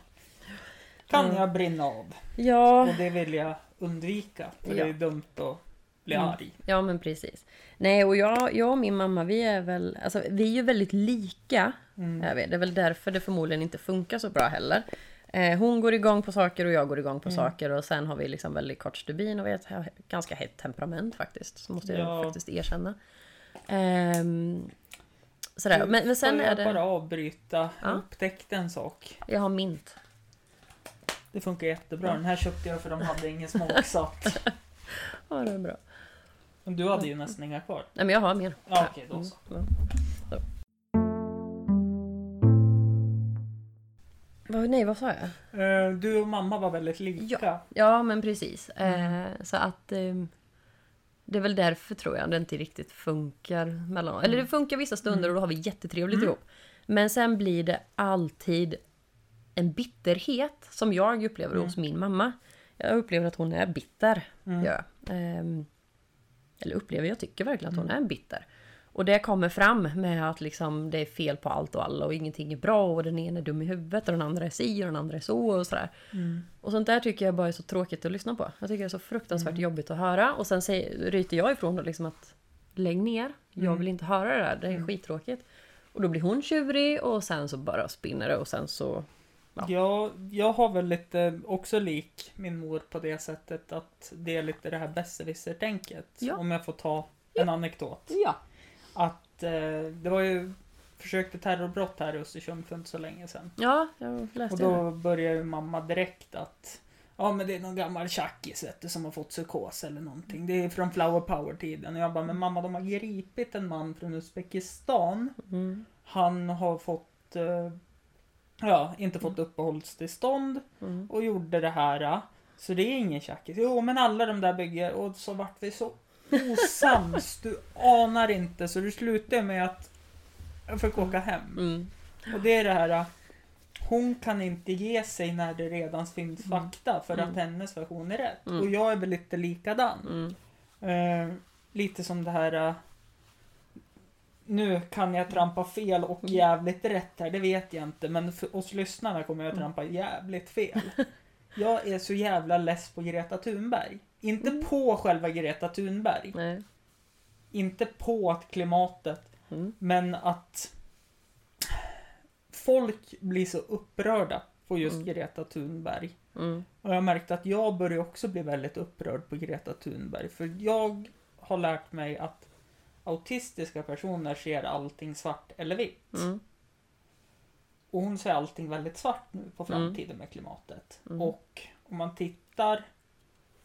kan Mm. jag brinna av. Ja, Och det vill jag undvika. För Ja. det är dumt att bli Mm. arg. ja men precis. Nej och jag, jag och min mamma vi är väl, alltså vi är ju väldigt lika. Mm. Är vi. Det är väl därför det förmodligen inte funkar så bra heller. Eh, hon går igång på saker och jag går igång på Mm. saker och sen har vi liksom väldigt kort stubin och vi har ett ganska hett temperament faktiskt. Så måste jag Ja. faktiskt erkänna. Ehm, sådär. Du, Men, men sen får är jag det... bara avbryta? Ja. Jag upptäckte en sak. Jag har mint. Det funkar jättebra. Den här köpte jag för de hade ingen smaksatt. Ja det är bra. Du hade ju nästan inga kvar. Nej men jag har mer. Ja, okej, då så. Mm, Vad- Nej vad sa jag? Eh, Du och mamma var väldigt lika. Ja men precis. Mm. Eh, så att ehm, det är väl därför tror jag det inte riktigt funkar mellan Eller det funkar vissa stunder och då har vi jättetrevligt Mm. ihop. Men sen blir det alltid en bitterhet som jag upplever Mm. hos min mamma. Jag upplever att hon är bitter. Mm. Ja. Ehm, eller upplever, jag tycker verkligen att hon Mm. är bitter. Och det kommer fram med att liksom det är fel på allt och alla och ingenting är bra och den ena är dum i huvudet och den andra är si och den andra är så och sådär. Mm. Och sånt där tycker jag bara är så tråkigt att lyssna på. Jag tycker det är så fruktansvärt Mm. jobbigt att höra. Och sen säger, ryter jag ifrån då liksom att lägg ner. Jag Mm. vill inte höra det där. Det är Mm. skittråkigt. Och då blir hon tjurig och sen så bara spinner det och sen så... Ja. Ja, jag har väl lite också lik min mor på det sättet att det är lite det här besserwisser-tänket. Ja. Om jag får ta en anekdot. Ja. Att eh, det var ju försökte terrorbrott här i Östersund för inte så länge sedan. Ja, jag läste Och då börjar ju mamma direkt att Ja men det är någon gammal tjackis som har fått psykos eller någonting. Det är från Flower Power-tiden. Och jag bara, men mamma de har gripit en man från Uzbekistan. det. Mm. Han har fått, eh, ja, inte fått uppehållstillstånd Mm. och gjorde det här. Så det är ingen tjackis. Jo men alla de där bygger, och så vart vi så osams. Du anar inte. Så det slutade med att jag fick åka hem. Mm. Och det är det här. Hon kan inte ge sig när det redan finns Mm. fakta för Mm. att hennes version är rätt. Mm. Och jag är väl lite likadan. Mm. Eh, lite som det här. eh, nu kan jag trampa fel och jävligt rätt här, det vet jag inte. Men för oss lyssnarna kommer jag trampa jävligt fel. Jag är så jävla less på Greta Thunberg. Inte Mm. på själva Greta Thunberg. Nej. Inte på att klimatet Mm. men att folk blir så upprörda på just Mm. Greta Thunberg. Mm. Och jag märkte att jag börjar också bli väldigt upprörd på Greta Thunberg. För jag har lärt mig att autistiska personer ser allting svart eller vitt. Mm. Och hon ser allting väldigt svart nu på framtiden med klimatet. Mm. Och om man tittar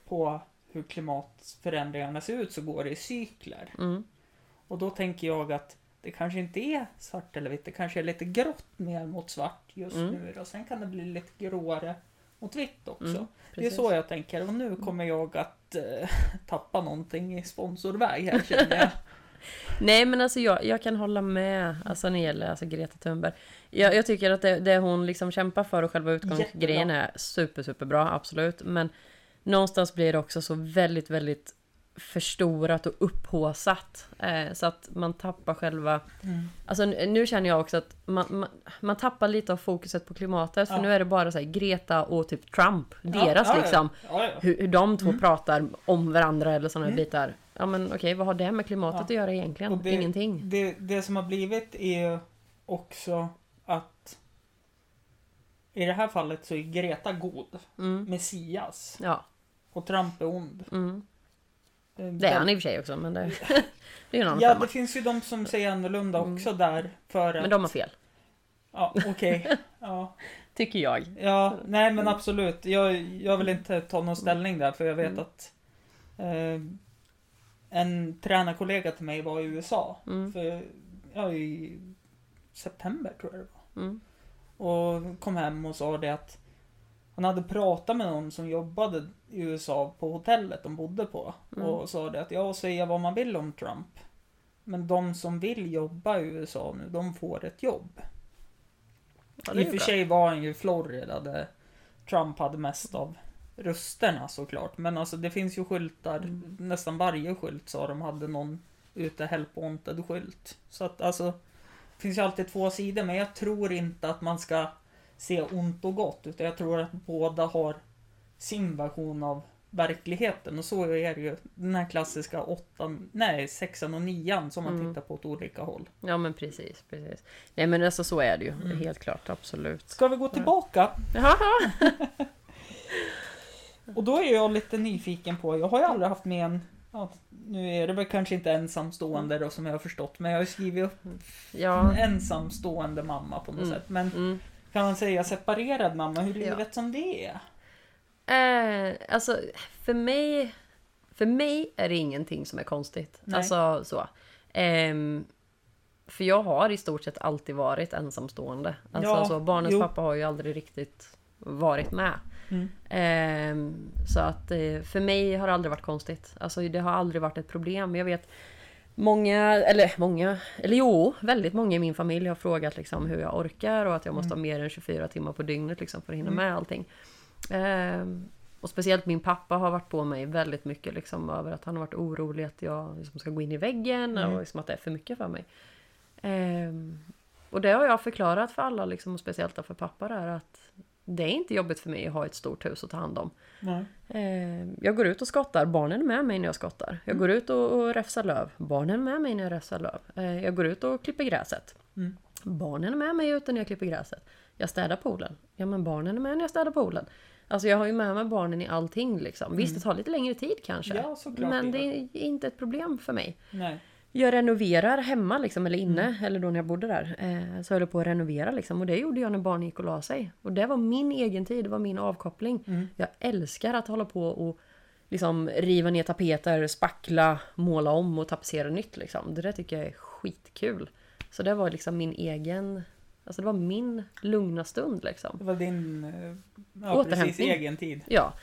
på hur klimatförändringarna ser ut så går det i cykler. Mm. Och då tänker jag att det kanske inte är svart eller vitt, det kanske är lite grått mer mot svart just Mm. nu. Och sen kan det bli lite gråare mot vitt också. Mm, det är så jag tänker och nu kommer jag att eh, tappa någonting i sponsorväg här känner jag. Nej men alltså jag, jag kan hålla med alltså, när det gäller alltså, Greta Thunberg. Jag, jag tycker att det, det hon liksom kämpar för och själva utgångsgrejen är super superbra, absolut. Men någonstans blir det också så väldigt väldigt förstorat och upphåsat. Eh, så att man tappar själva... Mm. Alltså nu känner jag också att man, man, man tappar lite av fokuset på klimatet. För Ja. nu är det bara så här, Greta och typ Trump. Ja, Deras ja, liksom. Hur, hur de två Mm. pratar om varandra eller sådana Mm. bitar. Ja men okej, vad har det med klimatet att göra egentligen? Och det- Ingenting. Det, det som har blivit är också att i det här fallet så är Greta god, Mm. Messias, Ja. Och Trump är ond. Mm. Det är han i och för sig också, men det, det är ju annan Ja, femma. det finns ju de som säger annorlunda Mm. också där. För att, Men de har fel. Ja, okej. Ja. Tycker jag. ja, nej men absolut. Jag, jag vill inte ta någon ställning där för jag vet Mm. att eh, en tränarkollega till mig var i USA. Mm. För, ja, i september tror jag det var. Mm. Och kom hem och sa det att han hade pratat med någon som jobbade i USA på hotellet de bodde på. Mm. Och sa det att ja, säga vad man vill om Trump. Men de som vill jobba i USA nu, de får ett jobb. Ja, I och för bra. sig var han ju i Florida där Trump hade mest av rösterna såklart. Men alltså det finns ju skyltar, Mm. nästan varje skylt sa de hade någon ute Help Wanted skylt. Så att alltså, det finns ju alltid två sidor. Men jag tror inte att man ska se ont och gott. Utan jag tror att båda har sin version av verkligheten. Och så är det ju. Den här klassiska åttan, nej sexan och nian som man Mm. tittar på åt olika håll. Ja men precis, precis. Nej men alltså så är det ju. Mm. Helt klart, absolut. Ska vi gå tillbaka? Jaha. Och då är jag lite nyfiken på, jag har ju aldrig haft med en, ja, nu är det väl kanske inte ensamstående då som jag har förstått, men jag har skrivit upp Ja. ensamstående mamma på något Mm. sätt. Men Mm. kan man säga separerad mamma, hur Ja. livet som det är? Eh, alltså, för mig... För mig är det ingenting som är konstigt. Nej. Alltså så. Ehm, för jag har i stort sett alltid varit ensamstående. Alltså, Ja, så, barnens jo. pappa har ju aldrig riktigt varit med. Mm. Ehm, så att eh, för mig har det aldrig varit konstigt. Alltså det har aldrig varit ett problem. Jag vet många, eller många, eller jo, väldigt många i min familj har frågat liksom hur jag orkar och att jag måste ha mer än 24 timmar på dygnet liksom för att hinna Mm. med allting. Ehm, och speciellt min pappa har varit på mig väldigt mycket liksom över att han har varit orolig att jag liksom ska gå in i väggen Mm. och liksom att det är för mycket för mig. Ehm, och det har jag förklarat för alla liksom, och speciellt för pappa där att det är inte jobbigt för mig att ha ett stort hus att ta hand om. Eh, jag går ut och skottar, barnen är med mig när jag skottar. Jag Mm. går ut och, och räfsar löv, barnen är med mig när jag räfsar löv. Eh, jag går ut och klipper gräset. Mm. Barnen är med mig ute när jag klipper gräset. Jag städar poolen. Ja men barnen är med när jag städar poolen. Alltså jag har ju med mig barnen i allting liksom. Visst det tar lite längre tid kanske. Mm. Ja, såklart men det är inte ett problem för mig. Nej. jag renoverar hemma liksom, eller inne, eller då när jag bodde där. Eh, så höll jag på att renovera liksom. Och det gjorde jag när barnen gick och la sig. Och det var min egen tid, det var min avkoppling. Mm. Jag älskar att hålla på och liksom riva ner tapeter, spackla, måla om och tapetsera nytt liksom. Det där tycker jag är skitkul. Så det var liksom min egen, alltså det var min lugna stund liksom. Det var din eh, ja, Återhämtning. precis, egen tid. Ja.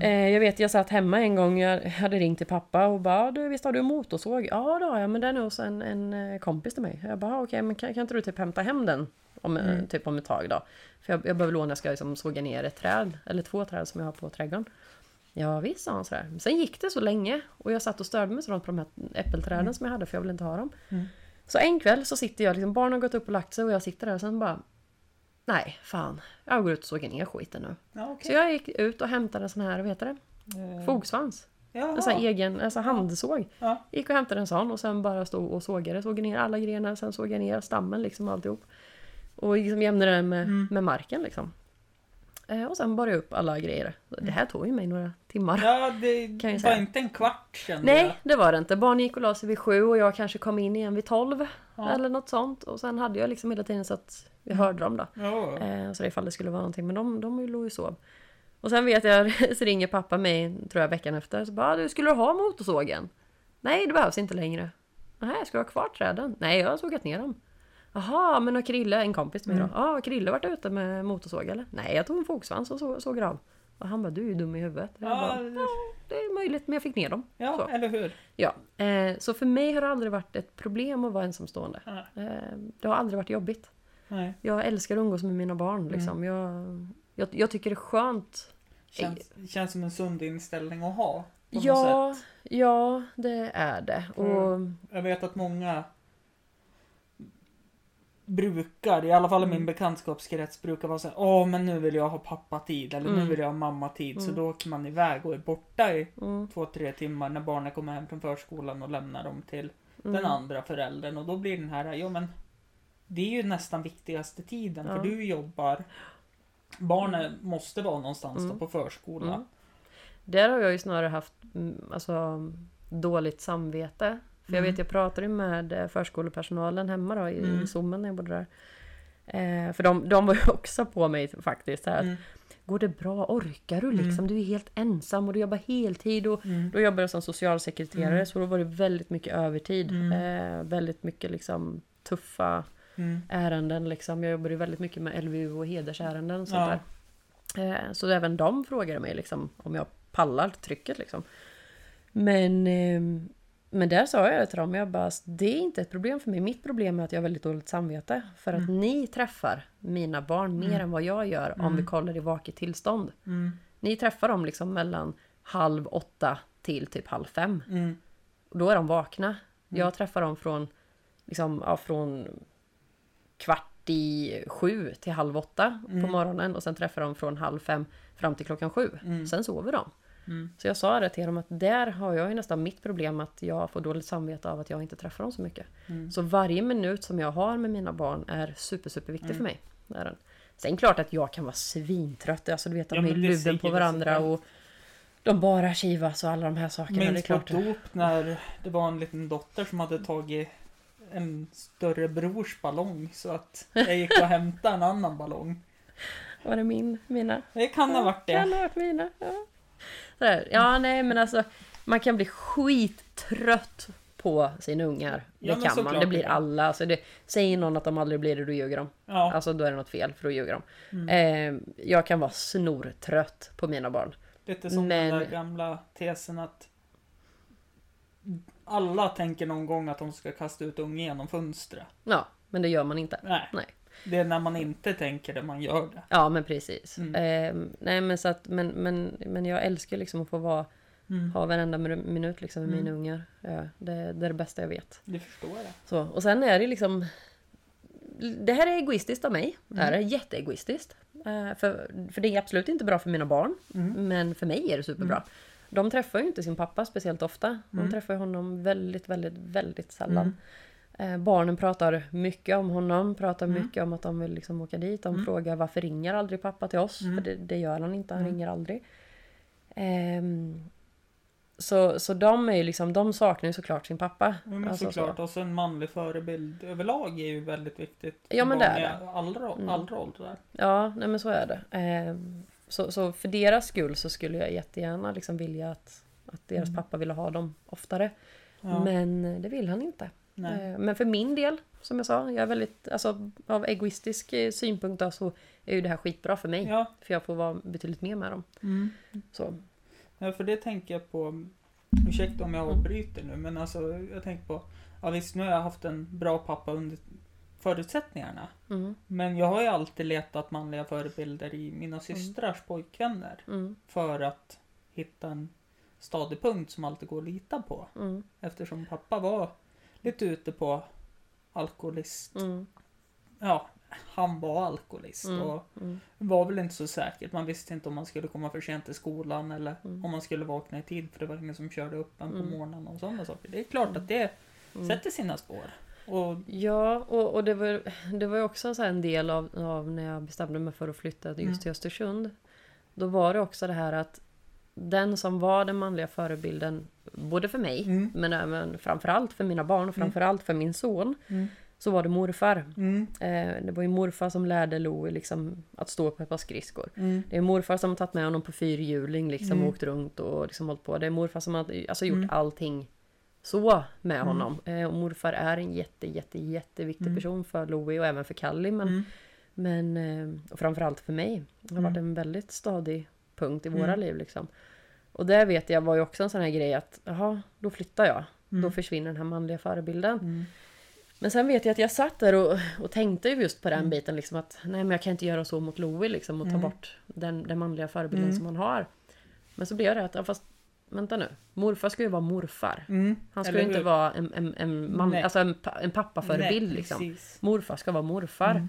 Eh, jag vet, jag satt hemma en gång, jag hade ringt till pappa och bara du, visst har du en motorsåg? Ja det har jag, men den är hos en, en eh, kompis till mig. Jag bara okej, men kan, kan inte du typ hämta hem den? Om, eh, Mm. Typ om ett tag då. För jag, jag behöver låna, jag ska liksom såga ner ett träd, eller två träd som jag har på trädgården. Ja visst sa han sådär. Sen gick det så länge och jag satt och störde mig så långt på de här äppelträden som jag hade för jag ville inte ha dem. Mm. Så en kväll så sitter jag, liksom, barnen har gått upp och lagt sig och jag sitter där och sen bara Nej, fan. Jag går ut och sågar ner skiten nu. Ja, okej. Så jag gick ut och hämtade en sån här, vad heter det? Eh, Fogsvans. Jaha. En sån här egen, alltså handsåg. Ja. Gick och hämtade en sån och sen bara stod och sågade. Såg ner alla grenar, sen såg jag ner stammen liksom alltihop. Och liksom jämnade den med, Mm. med marken liksom. Eh, och sen bar jag upp alla grejer. Det här tog ju mig några timmar. Ja, det Kan jag var inte en kvart kände Nej, det var det inte. Barnen gick och la sig vid sju och jag kanske kom in igen vid tolv. Ja. Eller något sånt. Och sen hade jag liksom hela tiden så att vi hörde dem då. jag. Ja. Eh, så ifall det skulle vara någonting. Men de, de låg ju och sov. Och sen vet jag, så ringer pappa mig, tror jag veckan efter. Så bara, du skulle du ha motorsågen? Nej, det behövs inte längre. Nej, ska du ha kvar träden? Nej, jag har sågat ner dem. Jaha, men har Krille, en kompis till mig då. Ja, har Krille varit ute med motorsåg eller? Nej, jag tog en fogsvans och så, såg av. Och han bara, du är ju dum i huvudet. Ja, bara, det är möjligt, men jag fick ner dem. ja, så. eller hur? Ja, eh, så för mig har det aldrig varit ett problem att vara ensamstående. Eh, det har aldrig varit jobbigt. Nej. Jag älskar att umgås med mina barn. Mm. Liksom. Jag, jag, jag tycker det är skönt. Känns, känns som en sund inställning att ha. Ja, ja, det är det. Och, Jag vet att många brukar, i alla fall i Mm. min bekantskapskrets, brukar vara såhär Åh men nu vill jag ha pappatid eller nu Mm. vill jag ha mammatid. Så Mm. då åker man iväg och är borta i mm, två, tre timmar när barnen kommer hem från förskolan och lämnar dem till mm, den andra föräldern. Och då blir den här, ja men det är ju nästan viktigaste tiden Ja. för du jobbar. Barnen måste vara någonstans Mm. då på förskola. Mm. Där har jag ju snarare haft mm, alltså, dåligt samvete. För jag Mm. vet, jag pratade med eh, förskolepersonalen hemma då i, Mm. i Zoomen när jag bodde där. Eh, för de, de var ju också på mig faktiskt. Här, att, Mm. Går det bra? Orkar du liksom? Du är helt ensam och du jobbar heltid. Och Mm. Då jobbade jag som socialsekreterare Mm. så då var det väldigt mycket övertid. Mm. Eh, väldigt mycket liksom tuffa Mm. ärenden. Liksom. Jag jobbade ju väldigt mycket med LVU och hedersärenden och sånt Ja. Eh, så även de frågade mig liksom, om jag pallar trycket. Liksom. Men, eh, men där sa jag det till dem. Jag bara, det är inte ett problem för mig. Mitt problem är att jag har väldigt dåligt samvete. För att ni träffar mina barn mer än vad jag gör om vi kollar i vaket tillstånd. Mm. Ni träffar dem liksom mellan halv åtta till typ halv fem. Mm. Och då är de vakna. Jag träffar dem från, liksom, ja, från kvart i sju till halv åtta på morgonen och sen träffar de från halv fem fram till klockan sju. Sen sover de. Mm. Så jag sa det till dem att där har jag ju nästan mitt problem att jag får dåligt samvete av att jag inte träffar dem så mycket. Mm. Så varje minut som jag har med mina barn är super, super viktig Mm. för mig. Är den. Sen klart att jag kan vara svintrött. Alltså du vet, de Ja, är säger på varandra och de bara kivas och alla de här sakerna. det är Minns på dop när det var en liten dotter som hade tagit en större brors ballong så att jag gick och hämtade en annan ballong. Var det min, mina? Det kan ha varit Kan det. ha varit mina. Ja. Sådär. ja, nej men alltså. Man kan bli skittrött på sina ungar. Det Ja, kan man. Det blir alla. Alltså det, säger någon att de aldrig blir det, då ljuger de. Ja, Alltså då är det något fel, för då ljuger de. Mm. Eh, jag kan vara snortrött på mina barn. lite som men- den där gamla tesen att alla tänker någon gång att de ska kasta ut ungen genom fönstret. Ja, men det gör man inte. Nej, Nej. Det är när man inte tänker det man gör det. Ja, men precis. Mm. Eh, nej, men så att, men, men, men jag älskar liksom att få vara, Mm. ha varenda minu- minut liksom med Mm. mina ungar. Ja, det, det är det bästa jag vet. Det förstår jag. Så, och sen är det liksom... Det här är egoistiskt av mig. Det Mm. här är jätteegoistiskt. Eh, för, för det är absolut inte bra för mina barn. Mm. Men för mig är det superbra. De träffar ju inte sin pappa speciellt ofta. De Mm. träffar honom väldigt, väldigt, väldigt sällan. Eh, barnen pratar mycket om honom. Pratar Mm. mycket om att de vill liksom åka dit. De Mm. frågar varför ringer aldrig pappa till oss? Mm. För det, det gör han inte. Han Mm. ringer aldrig. Ehm, Så, så de är ju liksom, de saknar ju såklart sin pappa. Ja, men Alltså, såklart, så. och så en manlig förebild överlag är ju väldigt viktigt. Ja, men det är Barn i Alla, Mm. alla åldrar. Ja, nej men så är det. Eh, så, så för deras skull så skulle jag jättegärna liksom vilja att, att deras Mm. pappa ville ha dem oftare. Ja, Men eh, det vill han inte. Nej. Eh, Men för min del, som jag sa, jag är väldigt, alltså av egoistisk eh, synpunkt då, så är ju det här skitbra för mig. Ja, För jag får vara betydligt mer med dem. mm. Så. ja, för det tänker jag på. Ursäkta om jag Mm. avbryter nu, men alltså jag tänker på. Ja visst, nu har jag haft en bra pappa under förutsättningarna. Mm, Men jag har ju alltid letat manliga förebilder i mina systrars pojkvänner. mm, För att hitta en stadig punkt som alltid går att lita på. mm, Eftersom pappa var lite ute på alkoholist. mm, Ja, han var alkoholist Mm. och mm, var väl inte så säkert. Man visste inte om man skulle komma för sent till skolan eller Mm. om man skulle vakna i tid för det var ingen som körde upp en på Mm. morgonen och sådana saker. Det är klart att det sätter sina spår. Och Ja, och, och det, var, det var ju också så en del av, av när jag bestämde mig för att flytta just till Östersund. Då var det också det här att den som var den manliga förebilden, både för mig, Mm. men även framförallt för mina barn och Mm. framförallt för min son, Mm. så var det morfar. Mm. Eh, det var ju morfar som lärde Louie liksom att stå på ett par skridskor. Mm. Det är morfar som har tagit med honom på fyrhjuling, liksom Mm. åkt runt och liksom hållit på. Det är morfar som har alltså, gjort allting så med honom. Eh, och morfar är en jätte, jätte, jätteviktig person för Louie och även för Callie. Men, men eh, och framförallt för mig. Det har varit en väldigt stadig punkt i våra Mm. liv liksom. Och det vet jag var ju också en sån här grej att, jaha, då flyttar jag. Då Mm. försvinner den här manliga förebilden. Mm. Men sen vet jag att jag satt där och, och tänkte just på den Mm. biten liksom att nej men jag kan inte göra så mot Louie liksom och ta bort den, den manliga förebilden Mm. som han har. Men så blev det att, ja, fast vänta nu. Morfar ska ju vara morfar. Mm. Han ska ju inte vara en, en, en, man, Nej. alltså en, en pappaförebild Nej, liksom. Morfar ska vara morfar.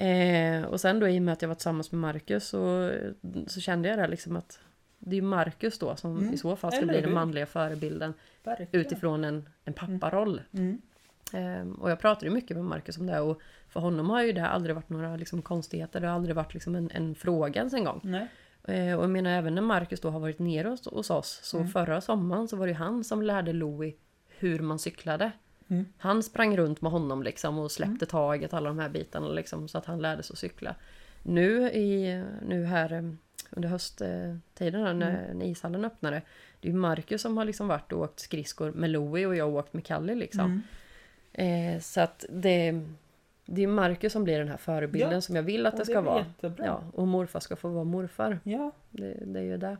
Mm. Eh, och sen då i och med att jag var tillsammans med Marcus så, så kände jag det liksom att det är Marcus då som Mm. i så fall ska Eller bli den manliga förebilden Verkligen. utifrån en, en papparoll. Mm. Ehm, och jag pratade ju mycket med Marcus om det och för honom har ju det aldrig varit några liksom, konstigheter. Det har aldrig varit liksom, en, en fråga ens en gång. Nej. Ehm, och jag menar även när Marcus då har varit nere hos, hos oss så Mm. förra sommaren så var det ju han som lärde Louie hur man cyklade. Mm. Han sprang runt med honom liksom och släppte taget alla de här bitarna liksom så att han lärde sig att cykla. Nu, i, nu här eh, under hösttiden här, när, Mm. när ishallen öppnade. Det är Marcus som har liksom varit och åkt skridskor med Louie och jag har åkt med Kalle liksom. Mm. Eh, så att det, det är Marcus som blir den här förebilden Ja, som jag vill att Och det ska vara. jättebra. Ja, och morfar ska få vara morfar. Ja. Det, det är ju det.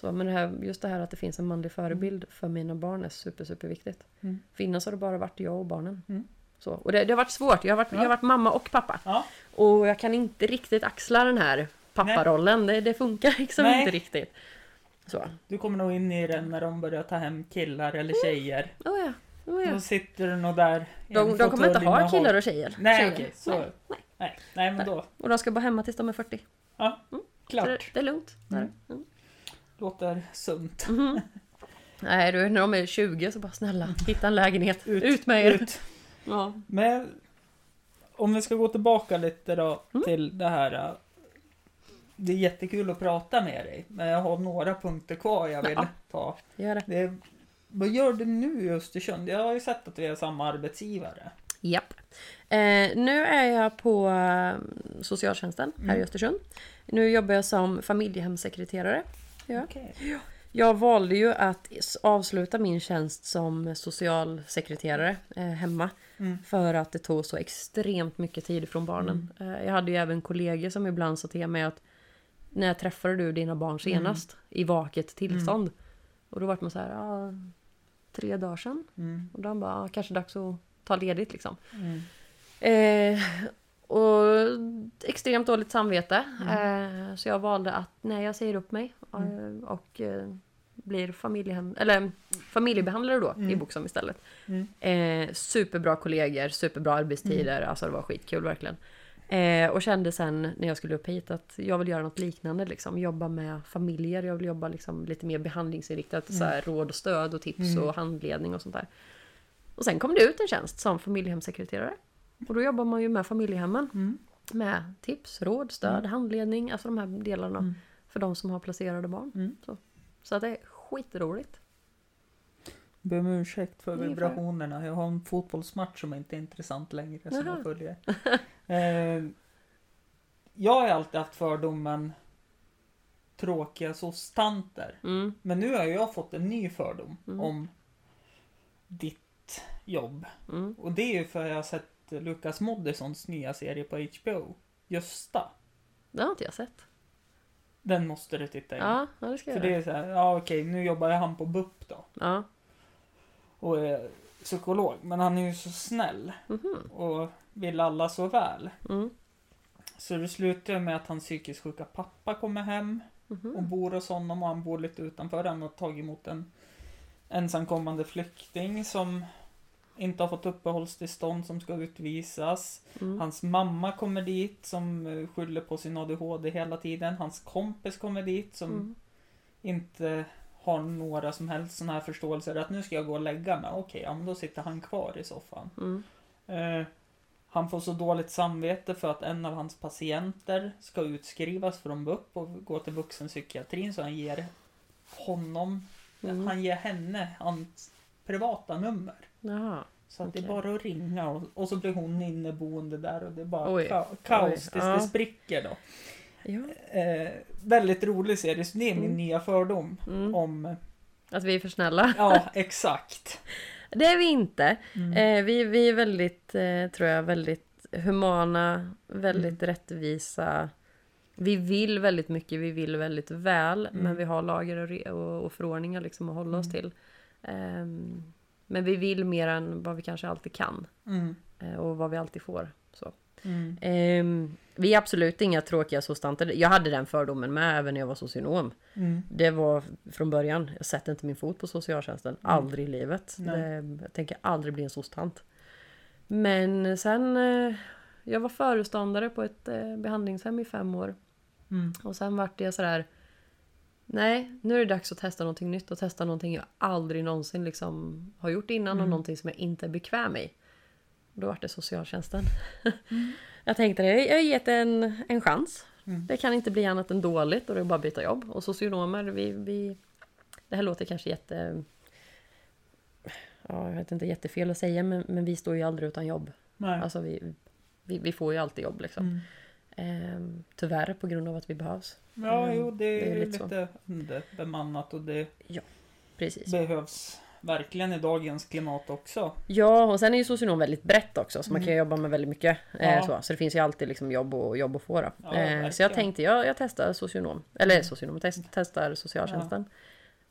Så, men det här, just det här att det finns en manlig förebild för mina barn är super, super viktigt. Mm. För innan så har det bara varit jag och barnen. Mm. Så, och det, det har varit svårt. Jag har varit, Ja. jag har varit mamma och pappa. Ja. Och jag kan inte riktigt axla den här papparollen. Det, det funkar liksom Nej. inte riktigt. Så. Du kommer nog in i den när de börjar ta hem killar eller tjejer. Oh ja. Oh ja. Då sitter du nog där De, de kommer inte ha killar och tjejer. Nej tjejer. okej, så. Nej, nej. Nej. Nej men då. Och de ska vara hemma tills de är 40. Ja, det, klart. det är lugnt. Mm. Mm. Låter sunt. Mhm. Nej, du, när de är 20 så bara snälla, hitta en lägenhet. Ut, Ut, med er! Ut. Ja. Men om vi ska gå tillbaka lite då Mm. till det här. äh, Det är jättekul att prata med dig. Men jag har några punkter kvar jag vill Ja. ta. Gör det. Det, vad gör du nu i Östersund? Jag har ju sett att vi är samma arbetsgivare. Japp. Eh, nu är jag på eh, socialtjänsten här i Mm. Östersund. Nu jobbar jag som familjehemssekreterare. Ja. Okej. Jag valde ju att avsluta min tjänst som socialsekreterare eh, hemma. Mm. För att det tog så extremt mycket tid från barnen. Eh, jag hade ju även kollegor som ibland sa till mig att när träffade du dina barn senast i vaket tillstånd? Och då var man så här, ja, tre dagar sedan. Mm. Och de bara, ja, kanske dags att ta ledigt liksom. Mm. Eh, och extremt dåligt samvete. Mm. Eh, så jag valde att nej, jag säger upp mig. Eh, och eh, blir familjehem, eller, familjebehandlare då i Mm. Boxholm istället. Mm. Eh, superbra kollegor, superbra arbetstider. Alltså det var skitkul verkligen. Eh, och kände sen när jag skulle upp hit att jag vill göra något liknande. Liksom. Jobba med familjer. Jag vill jobba liksom lite mer behandlingsinriktat. Så här, råd och stöd och tips Mm. och handledning och sånt där. Och sen kom det ut en tjänst som familjehemssekreterare. Och då jobbar man ju med familjehemmen. Mm. Med tips, råd, stöd, Mm. handledning. Alltså de här delarna Mm. för de som har placerade barn. Mm. Så, så att det är skitroligt. Ber om ursäkt för vibrationerna. Jag har en fotbollsmatch som inte är intressant längre som jag följer. eh, jag har alltid haft fördomen tråkiga soc-tanter. Mm. Men nu har jag fått en ny fördom Mm. om ditt jobb. Mm. Och det är ju för att jag har sett Lukas Moodyssons nya serie på HBO. Gösta. Det har inte jag sett. Den måste du titta in. Ja, ja det ska jag För det göra. är så här, ja okej, nu jobbar han på BUP då. Ja. Och är psykolog. Men han är ju så snäll. Mhm. Och vill alla så väl. Mm. Så det slutar med att hans psykiskt sjuka pappa kommer hem. och Mhm. bor hos honom och han bor lite utanför. Han har tagit emot en ensamkommande flykting som inte har fått uppehållstillstånd som ska utvisas. Mm. Hans mamma kommer dit som eh, skyller på sin ADHD hela tiden. Hans kompis kommer dit som Mm. inte har några som helst sådana här förståelser att nu ska jag gå och lägga mig. Okej, ja men då sitter han kvar i soffan. Mm. Eh, han får så dåligt samvete för att en av hans patienter ska utskrivas från BUP och gå till vuxenpsykiatrin så han ger honom, Mm. han ger henne hans privata nummer. Jaha. Så att det är bara att ringa och, och så blir hon inneboende där och det är bara Oj. ka- kaos Oj, tills ja. det spricker då. Ja. Eh, väldigt rolig serie, så det är min Mm. nya fördom Mm. om, Att vi är för snälla. ja exakt. Det är vi inte. Mm. Eh, vi, vi är väldigt, eh, tror jag, väldigt humana, väldigt Mm. rättvisa. Vi vill väldigt mycket, vi vill väldigt väl, Mm. men vi har lagar och, och, och förordningar liksom att hålla oss Mm. till. Ehm, men vi vill mer än vad vi kanske alltid kan Mm. eh, och vad vi alltid får. Så. Mm. Ehm, vi är absolut inga tråkiga sostanter. Jag hade den fördomen med även när jag var socionom. Mm. Det var från början. Jag sätter inte min fot på socialtjänsten. Aldrig i livet. Det, jag tänker aldrig bli en sostant. Men sen... eh, Jag var föreståndare på ett eh, behandlingshem i fem år. Mm. Och sen vart det sådär... Nej, nu är det dags att testa någonting nytt och testa någonting jag aldrig någonsin liksom har gjort innan och Mm. någonting som jag inte är bekväm i. Då vart det socialtjänsten. Mm. jag tänkte det, jag har gett en, en chans. Mm. Det kan inte bli annat än dåligt och det är bara att byta jobb. Och socionomer, vi, vi... Det här låter kanske jätte... Ja, jag vet inte, jättefel att säga men, men vi står ju aldrig utan jobb. Nej. Alltså vi, vi, vi får ju alltid jobb liksom. Mm. Ehm, tyvärr på grund av att vi behövs. Ja, Mm, jo, det det är, är lite lite underbemannat och det Precis. behövs verkligen i dagens klimat också. Ja, och sen är ju socionom väldigt brett också så man Mm. kan jobba med väldigt mycket. Eh, Ja. så. så det finns ju alltid liksom jobb, och, jobb att få. Ja, eh, så jag tänkte, jag, jag testar socionom. Eller socionom, test, testar socialtjänsten.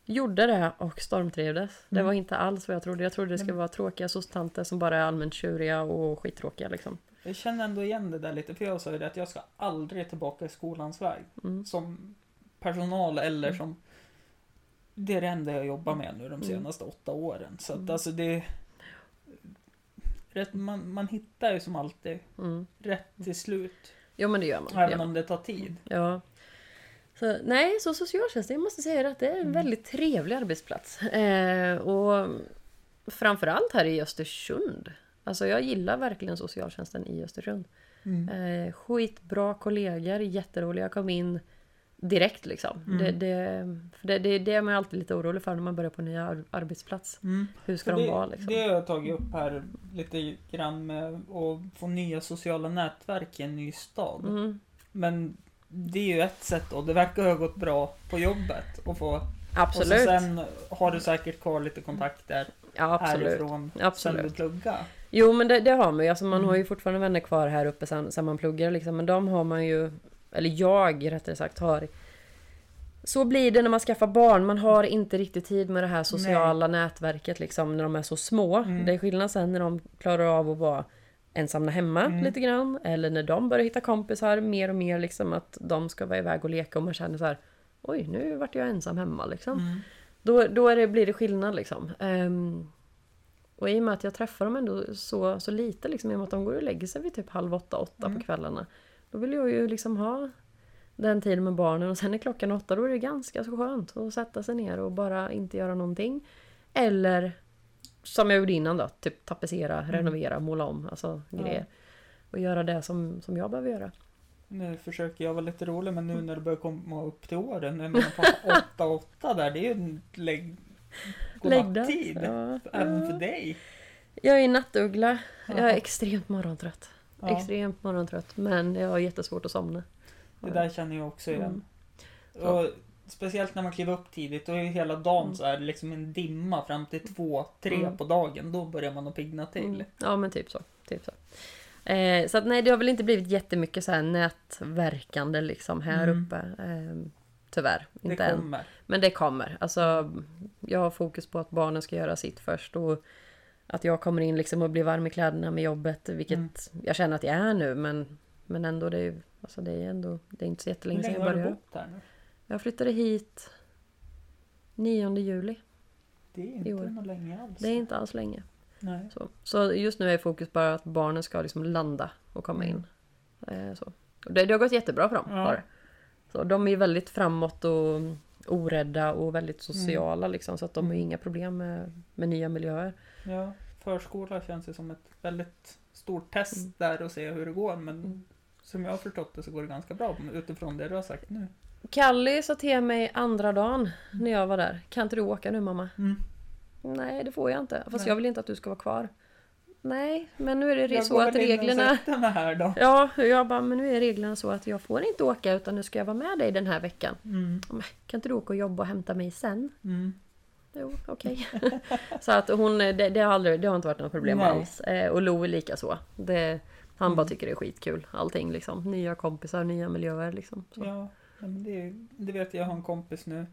Gjorde det och stormtrivdes. Det Mm. var inte alls vad jag trodde. Jag trodde det skulle vara tråkiga sostanter som bara är allmänt tjuriga och skittråkiga liksom. Jag känner ändå igen det där lite, för jag sa ju det att jag ska aldrig tillbaka i skolans väg. Mm. Som personal eller Mm. som... Det är det enda jag jobbar med nu de Mm. senaste åtta åren. Så att Mm. alltså det... Rätt, man, man hittar ju som alltid rätt till slut. Jo men det gör man. Även man. om det tar tid. Ja. Så, nej, så socialtjänsten, jag måste säga att det är en Mm. väldigt trevlig arbetsplats. Eh, och framförallt här i Östersund. Alltså jag gillar verkligen socialtjänsten i Östersund. Mm. Eh, skitbra kollegor, jätteroliga. Jag kom in direkt liksom. Mm. Det, det, för det, det, det är man alltid lite orolig för när man börjar på en ny ar- arbetsplats. Mm. Hur ska För de det, vara liksom? det har jag tagit upp här lite grann med att få nya sociala nätverk i en ny stad. Mm, Men det är ju ett sätt då. Det verkar ha gått bra på jobbet. Och, få, och så absolut. sen har du säkert kvar lite kontakter ja, absolut. härifrån Absolut. sen du pluggar. Jo men det, det har man ju. Alltså, man Mm. har ju fortfarande vänner kvar här uppe sen, sen man pluggar liksom. Men de har man ju, eller jag rättare sagt har. Så blir det när man skaffar barn. Man har inte riktigt tid med det här sociala nätverket liksom när de är så små. Mm. Det är skillnad sen när de klarar av att vara ensamma hemma Mm. lite grann. Eller när de börjar hitta kompisar mer och mer liksom att de ska vara iväg och leka och man känner så här. Oj, nu vart jag ensam hemma liksom. Mm. Då, då det, blir det skillnad liksom. Ehm, och i och med att jag träffar dem ändå så, så lite, liksom, i och med att de går och lägger sig vid typ halv åtta, åtta Mm. på kvällarna. Då vill jag ju liksom ha den tiden med barnen och sen är klockan åtta, då är det ganska så skönt att sätta sig ner och bara inte göra någonting. Eller som jag gjorde innan då, typ tapetsera, Mm. renovera, måla om, alltså Ja. grejer. Och göra det som, som jag behöver göra. Nu försöker jag vara lite rolig men Mm. nu när det börjar komma upp till åren. Jag menar på 8-8 där. Det är ju en lägg, godnattid. Ja, Även för dig. Jag är nattuggla. Jag är extremt morgontrött. Ja. Extremt morgontrött. Men jag har jättesvårt att somna. Det där känner jag också igen. Mm. Och speciellt när man kliver upp tidigt, då ju hela dagen så är det liksom en dimma fram till två, tre Mm. på dagen. Då börjar man att pigna till. Mm. Ja men typ så. Typ så. Eh, så att nej det har väl inte blivit jättemycket så här nätverkande liksom här Mm. uppe. Eh, tyvärr. Det Inte än. kommer. Men det kommer. Alltså, jag har fokus på att barnen ska göra sitt först. Och att jag kommer in liksom och blir varm i kläderna med jobbet. Vilket Mm. jag känner att jag är nu. Men, men ändå, det är, alltså det är ändå det är inte så Hur jättelänge sedan länge jag har du började. bott här nu? Jag flyttade hit 9 juli. Det är inte något länge alls. Det är inte alls länge. Nej. Så, så just nu är fokus bara att barnen ska liksom landa och komma Mm. in. Eh, så. Det, det har gått jättebra för dem. Ja. Så de är väldigt framåt och orädda och väldigt sociala liksom. Så att de har Mm. inga problem med, med nya miljöer. Ja, förskola känns ju som ett väldigt stort test Mm. där och se hur det går. Men Mm. som jag har förstått det så går det ganska bra utifrån det du har sagt nu. Kalli sa till mig andra dagen när jag var där. Kan inte du åka nu mamma? Mm. Nej det får jag inte. Fast Nej. jag vill inte att du ska vara kvar. Nej men nu är det Jag så att reglerna... mig här då. Ja, jag bara, men nu är reglerna så att jag får inte åka utan nu ska jag vara med dig den här veckan. Mm. Kan inte du åka och jobba och hämta mig sen? Mm. Jo, okej. så att hon, det, det, har aldrig, det har inte varit något problem Nej. alls. Eh, och Lo är lika så. Det, han Mm. bara tycker det är skitkul. Allting liksom. Nya kompisar, nya miljöer liksom. Så. Ja, ja, men det, det vet jag. Jag har en kompis nu.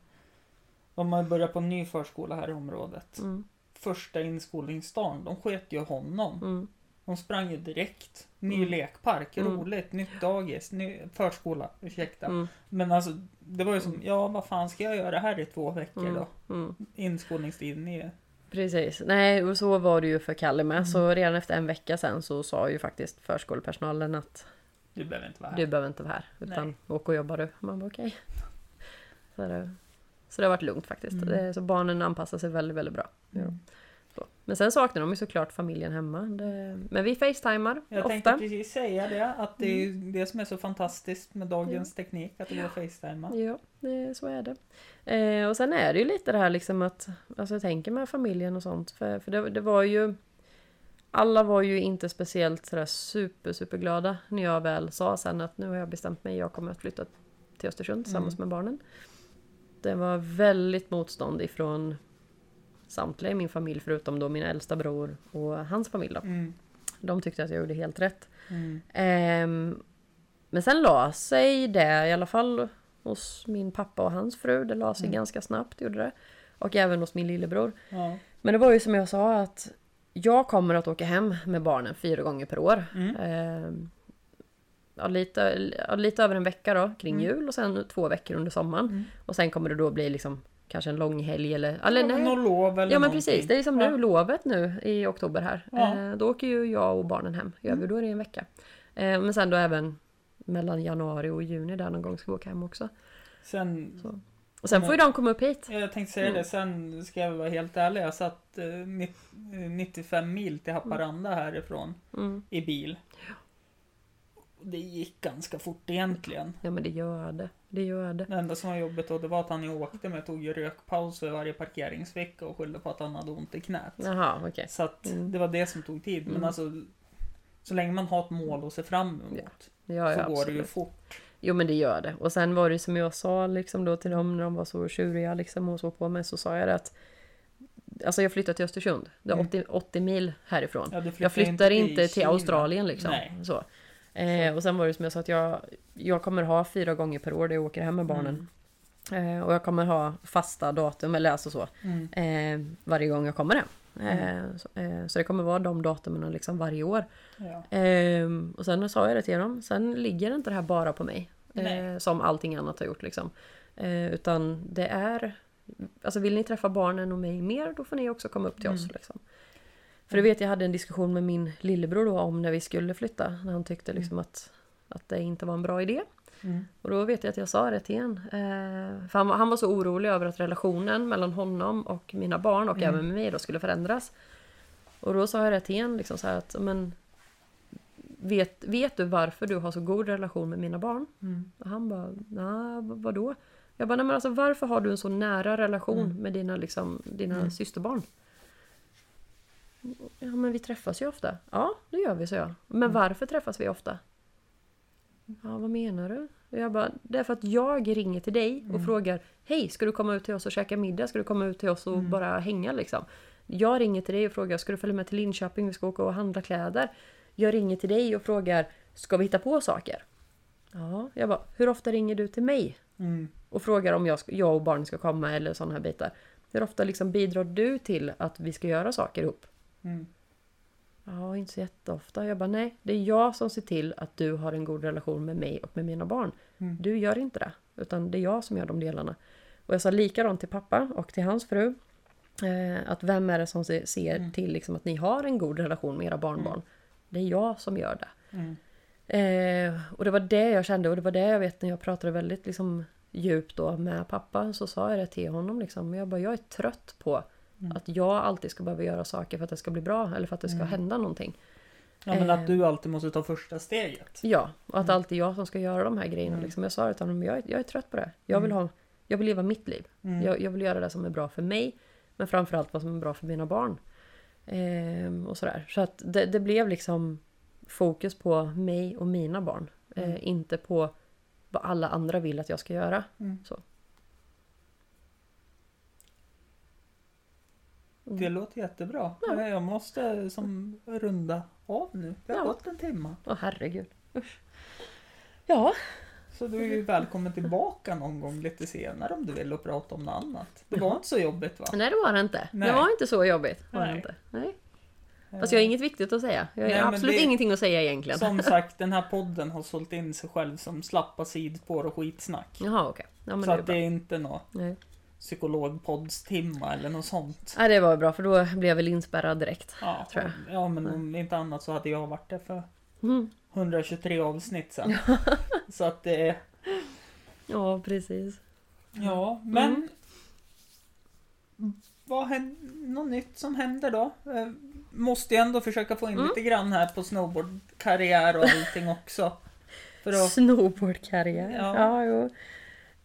De har börjat på en ny förskola här i området. Mm, Första inskolningsdagen, de sket ju honom. mm, De sprang ju direkt. Ny Mm. lekpark, Mm. roligt, nytt dagis, ny förskola, ursäkta. mm, Men alltså, det var ju som, ja vad fan ska jag göra här i två veckor mm, då? mm. Inskolningstiden är Precis. Nej, och så var det ju för Kalle med. Mm. Så redan efter en vecka sen så sa ju faktiskt förskolepersonalen att Du behöver inte vara här. du behöver inte vara här. Utan Nej. åk och jobba du. Man bara okej. Så, det, så det har varit lugnt faktiskt. Mm. Det, så barnen anpassar sig väldigt, väldigt bra. Ja. Mm. Men sen saknar de ju såklart familjen hemma. Det, men vi facetimar Jag ofta. tänkte precis säga det, att det är Mm. det som är så fantastiskt med dagens teknik, att det går att facetima. Ja, så är det. Eh, och sen är det ju lite det här liksom att, alltså jag tänker med familjen och sånt. För, för det, det var ju, alla var ju inte speciellt sådär super, super glada när jag väl sa sen att nu har jag bestämt mig, jag kommer att flytta till Östersund tillsammans Mm. med barnen. Det var väldigt motstånd ifrån samtliga i min familj förutom då min äldsta bror och hans familj då. Mm. De tyckte att jag gjorde helt rätt. Mm. Ehm, men sen la sig det, i alla fall hos min pappa och hans fru, det la sig Mm. ganska snabbt, gjorde det. Och även hos min lillebror. Ja. Men det var ju som jag sa att jag kommer att åka hem med barnen fyra gånger per år. Ehm, ja, lite, ja, lite över en vecka då, kring Mm. jul och sen två veckor under sommaren. Mm. Och sen kommer det då bli liksom kanske en lång helg eller... eller Ja, nej. Något lov eller Ja men någonting. precis, det är som Ja. nu, lovet nu i oktober här. Ja. Eh, då åker ju jag och barnen hem. Gör vi, Mm. då är det en vecka. Eh, men sen då även mellan januari och juni där någon gång ska vi åka hem också. Sen, Så. Och sen får ju de komma upp hit. jag tänkte säga Mm. det, sen ska jag vara helt ärlig. Jag satt eh, nitt- eh, 95 mil till Haparanda härifrån Mm. i bil. Det gick ganska fort egentligen. Ja men det gör det. Det gör det. Det enda som var jobbigt då, det var att han åkte med tog ju vid varje parkeringsvecka och skyllde på att han hade ont i knät. Jaha okej. Så att Mm. det var det som tog tid. Men Mm. alltså, så länge man har ett mål att se fram emot Ja, så ja, går det ju fort. Jo men det gör det. Och sen var det som jag sa liksom då till dem när de var så tjuriga liksom och så på mig så sa jag det att Alltså jag flyttar till Östersund. Det är Mm. 80, 80 mil härifrån. Ja, Jag flyttar inte till Kina. Australien liksom. Nej. Så. Eh, och sen var det som jag sa att jag, jag kommer ha fyra gånger per år där jag åker hem med barnen. Eh, och jag kommer ha fasta datum, eller alltså så, Mm. eh, varje gång jag kommer hem. Eh, Mm. så, eh, så det kommer vara de datumen liksom varje år. Ja. Eh, och sen sa jag det till dem, sen ligger inte det här bara på mig. Eh, som allting annat har gjort liksom. Utan det är, alltså vill ni träffa barnen och mig mer, då får ni också komma upp till oss. Mm. Liksom. För det vet jag hade en diskussion med min lillebror då om när vi skulle flytta. När han tyckte liksom att, att det inte var en bra idé. Mm. Och då vet jag att jag sa det till en. Eh, för han, var- han var så orolig över att relationen mellan honom och mina barn och Mm. även med mig då skulle förändras. Och då sa jag det till en liksom så här att men vet, vet du varför du har så god relation med mina barn? Mm. Och han bara, nej vadå? Jag bara, nej men alltså varför har du en så nära relation Mm. med dina, liksom, dina Mm. systerbarn? Ja men vi träffas ju ofta. Ja det gör vi, så jag. Men Mm. varför träffas vi ofta? Ja vad menar du? Och Jag bara, det är för att jag ringer till dig och Mm. frågar Hej, ska du komma ut till oss och käka middag? Ska du komma ut till oss och Mm. bara hänga liksom? Jag ringer till dig och frågar, ska du följa med till Linköping? Vi ska åka och handla kläder. Jag ringer till dig och frågar, ska vi hitta på saker? Ja, jag bara, hur ofta ringer du till mig? Mm. och frågar om jag, jag och barnen ska komma eller sådana här bitar. Hur ofta liksom bidrar du till att vi ska göra saker ihop? Mm. Ja, inte så jätteofta. Jag bara, nej, det är jag som ser till att du har en god relation med mig och med mina barn. Mm. Du gör inte det, utan det är jag som gör de delarna. Och jag sa likadant till pappa och till hans fru. Eh, att vem är det som se- ser Mm. till liksom att ni har en god relation med era barnbarn? Mm. Det är jag som gör det. Mm. Eh, och det var det jag kände och det var det jag vet när jag pratade väldigt liksom, djupt då med pappa så sa jag det till honom liksom. Jag bara, jag är trött på Mm. att jag alltid ska behöva göra saker för att det ska bli bra eller för att det ska Mm. hända någonting. Ja men Eh. att du alltid måste ta första steget. Ja, och att Mm. alltid jag som ska göra de här grejerna. Mm. Liksom. Jag sa det till honom, jag är, jag är trött på det. Jag vill, Mm. ha, jag vill leva mitt liv. Jag, jag vill göra det som är bra för mig. Men framförallt vad som är bra för mina barn. Ehm, och sådär. Så att det, det blev liksom fokus på mig och mina barn. Eh, inte på vad alla andra vill att jag ska göra. Så. Mm. Det låter jättebra. Ja. Jag måste som runda av nu. Det har Ja. gått en timme. Åh herregud. Usch. Ja, Så du är ju välkommen tillbaka någon gång lite senare om du vill och prata om något annat. Det var inte så jobbigt va? nej det var det inte. Nej. Det var inte så jobbigt. Var Nej. inte. Nej. Fast jag har inget viktigt att säga. Jag har Nej, absolut det- ingenting att säga egentligen. Som sagt, den här podden har sålt in sig själv som slappa sidspår och skitsnack. Jaha okej. Ja, men så det är att det är inte något Nej. Psykologpoddstimma eller något sånt. Nej, det var bra för då blev jag väl inspärrad direkt. Ja, tror jag. ja men om inte annat så hade jag varit det för Mm. 123 avsnitt sen. så att det. Ja, precis. Ja, men... Mm. Vad händer, något nytt som händer då? Eh, Måste ju ändå försöka få in Mm. lite grann här på snowboardkarriär och allting också. För att, Snowboardkarriär. Ja. Ja, jo.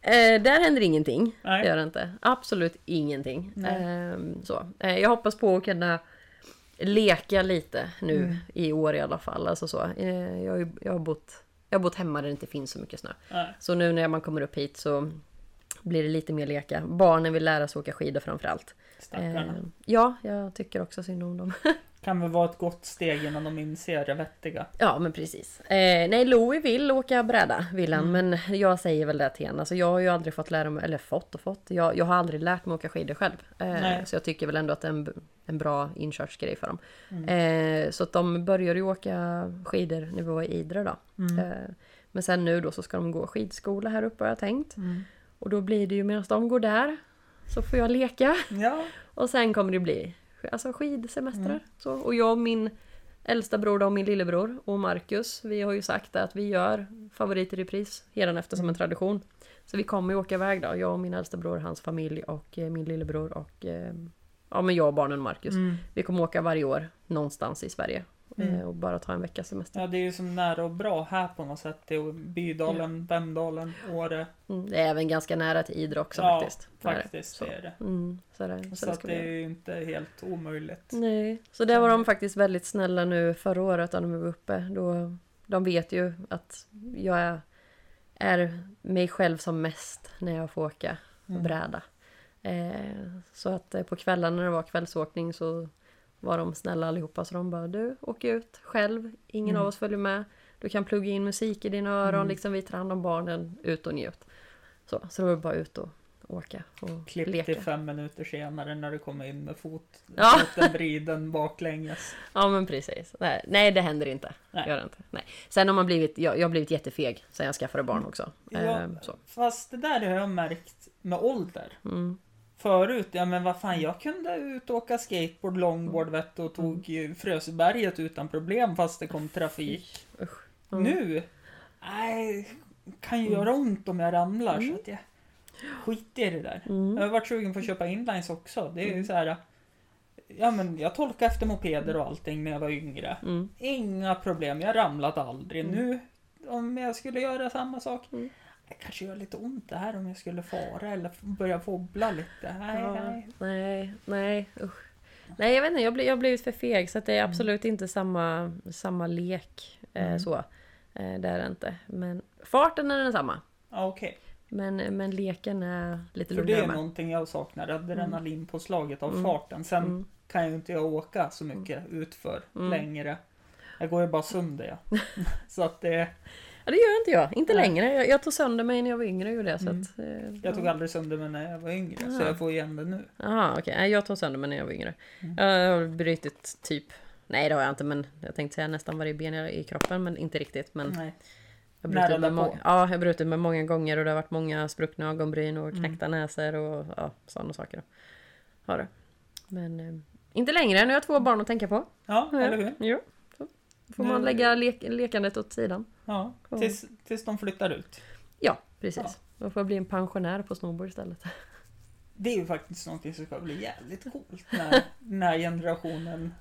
Eh, där händer ingenting. Nej. Det gör det inte. Absolut ingenting. Ehm, så. Eh, jag hoppas på att kunna leka lite nu Mm. i år i alla fall. Alltså så. Eh, jag, har jag, har bott, jag har bott hemma där det inte finns så mycket snö. nej. Så nu när man kommer upp hit så blir det lite mer leka. Barnen vill lära sig åka skidor framförallt. Eh, ja, jag tycker också synd om dem. Kan väl vara ett gott steg innan de inser det vettiga. Ja men precis. Eh, nej Louie vill åka bräda vill han Mm. men jag säger väl det till henne. Alltså, jag har ju aldrig fått lära mig, eller fått och fått. Jag, jag har aldrig lärt mig åka skidor själv. Eh, så jag tycker väl ändå att det är en, en bra inkörsgrej för dem. Mm. Eh, så att de började ju åka skidor när vi var i Idre då. Mm. Eh, men sen nu då så ska de gå skidskola här uppe har jag tänkt. Mm. Och då blir det ju medan de går där så får jag leka. Ja, Och sen kommer det bli alltså skidsemestrar. Mm. Så. Och jag och min äldsta bror då, och min lillebror och Marcus, vi har ju sagt att vi gör favorit i repris efter som en tradition. Så vi kommer ju åka iväg då, jag och min äldsta bror, hans familj och eh, min lillebror och eh, ja men jag och barnen och Marcus. mm. Vi kommer åka varje år någonstans i Sverige. Mm. Eh, och bara ta en veckas semester. ja, det är ju som nära och bra här på något sätt. Det är Bydalen, Vemdalen, Åre. Mm, det är även ganska nära till Idre också Ja, faktiskt. Faktiskt, Så. är det. Mm, så är det. Så Så det att det är ju inte helt omöjligt. Nej, så där var de faktiskt väldigt snälla nu förra året när de var uppe. Då, de vet ju att jag är, är mig själv som mest när jag får åka Mm. bräda. Eh, så att eh, på kvällarna när det var kvällsåkning så var de snälla allihopa. Så de bara du, åk ut själv. Ingen Mm. av oss följer med. Du kan plugga in musik i dina öron. Mm. Liksom vi tar hand om barnen. Ut och njut. Så, så det var bara ut och åka och Klipp leka. till fem minuter senare när du kommer in med fot, Ja. foten vriden baklänges. Ja men precis. Nej, nej det händer inte. Nej. Gör det inte. Nej. Sen har man blivit, jag, jag har blivit jättefeg sen jag skaffade barn också. Ja. Ehm, så. Fast det där har jag märkt med ålder. Mm. Förut, ja men vad fan, jag kunde ut och åka skateboard, longboard vet du, och tog ju Frösberget utan problem fast det kom trafik. Usch. Mm. Nu, nej, kan ju Mm. göra ont om jag ramlar Mm. så att jag skiter i det där. Mm. Jag har varit sugen på att köpa inlines också. Det är ju Mm. så här. Ja men jag tolkade efter mopeder och allting när jag var yngre. Mm. Inga problem, jag ramlat aldrig. Mm. Nu, om jag skulle göra samma sak. Mm. det kanske gör lite ont det här om jag skulle fara eller börja wobbla lite. Nej, Ja, nej. nej, nej, usch. Nej, jag vet inte, jag blir, jag blir för feg så det är absolut inte samma, samma lek. Eh, Mm. så. Eh, det är det inte. Men farten är densamma. Ja, Okej. Men, men leken är lite För det lugnare är någonting jag saknar, adrenalinpåslaget av Mm. farten. Sen Mm. kan ju inte jag åka så mycket utför Mm. längre. Jag går ju bara sönder ja. så att det, Ja, det gör inte jag. Inte Nej. längre. Jag, jag tog sönder mig när jag var yngre. Gjorde jag, så Mm. att, eh, jag tog ja. aldrig sönder mig när jag var yngre. Så Aha. jag får igen det nu. Jaha, okej. Nej, Jag tog sönder mig när jag var yngre. Mm. Jag har brutit typ... Nej, det har jag inte, men jag tänkte säga nästan varje ben i i kroppen, men inte riktigt. Men Nej. jag brutit med därpå. många, ja, jag har brutit med många gånger och det har varit många spruckna ögonbryn och Mm. knäckta näsor och ja, sådana saker. Har det. Men eh, inte längre. Nu har jag två barn att tänka på. Ja, eller hur? Jo. Får man lägga lek lekandet åt sidan. Ja, Ja. tills, tills de flyttar ut. Ja, precis. Då får jag bli en pensionär på snowboard istället. Det är ju faktiskt någonting som ska bli jävligt coolt när den här generationen,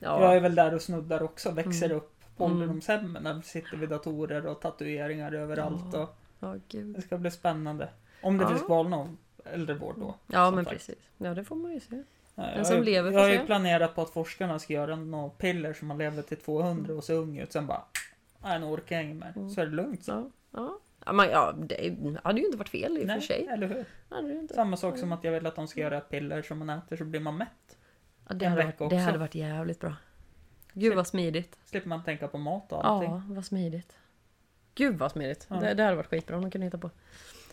Ja, jag är väl där och snuddar också, växer Mm. upp på Mm. ålderdomshemmen när vi sitter vid datorer och tatueringar överallt. Ja. Och ja det ska bli spännande. Om det Ja. finns kvar någon äldrevård då. Ja, men sagt. precis. Ja, det får man ju se. Ja, Den jag, som har- lever jag har ju planerat på att forskarna ska göra något piller som man lever till 200 och ser ung ut. Sen bara, nej nu orkar jag inget mer. Mm. Så är det lugnt. Ja, ja. Ja, men, ja, det hade ju inte varit fel i och för sig. eller hur? Inte. Samma sak som att jag vill att de ska göra ett piller som man äter så blir man mätt. Ja, det, en hade varit, det hade varit jävligt bra. Gud vad smidigt. Slipper man tänka på mat och allting. Ja, vad smidigt. Gud vad smidigt. Ja. Det, det hade varit skitbra om de kunde hitta på.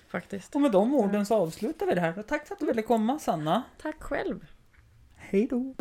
Faktiskt. Och med de orden så avslutar vi det här. Tack för att du ville komma Sanna. Tack själv. Hej då!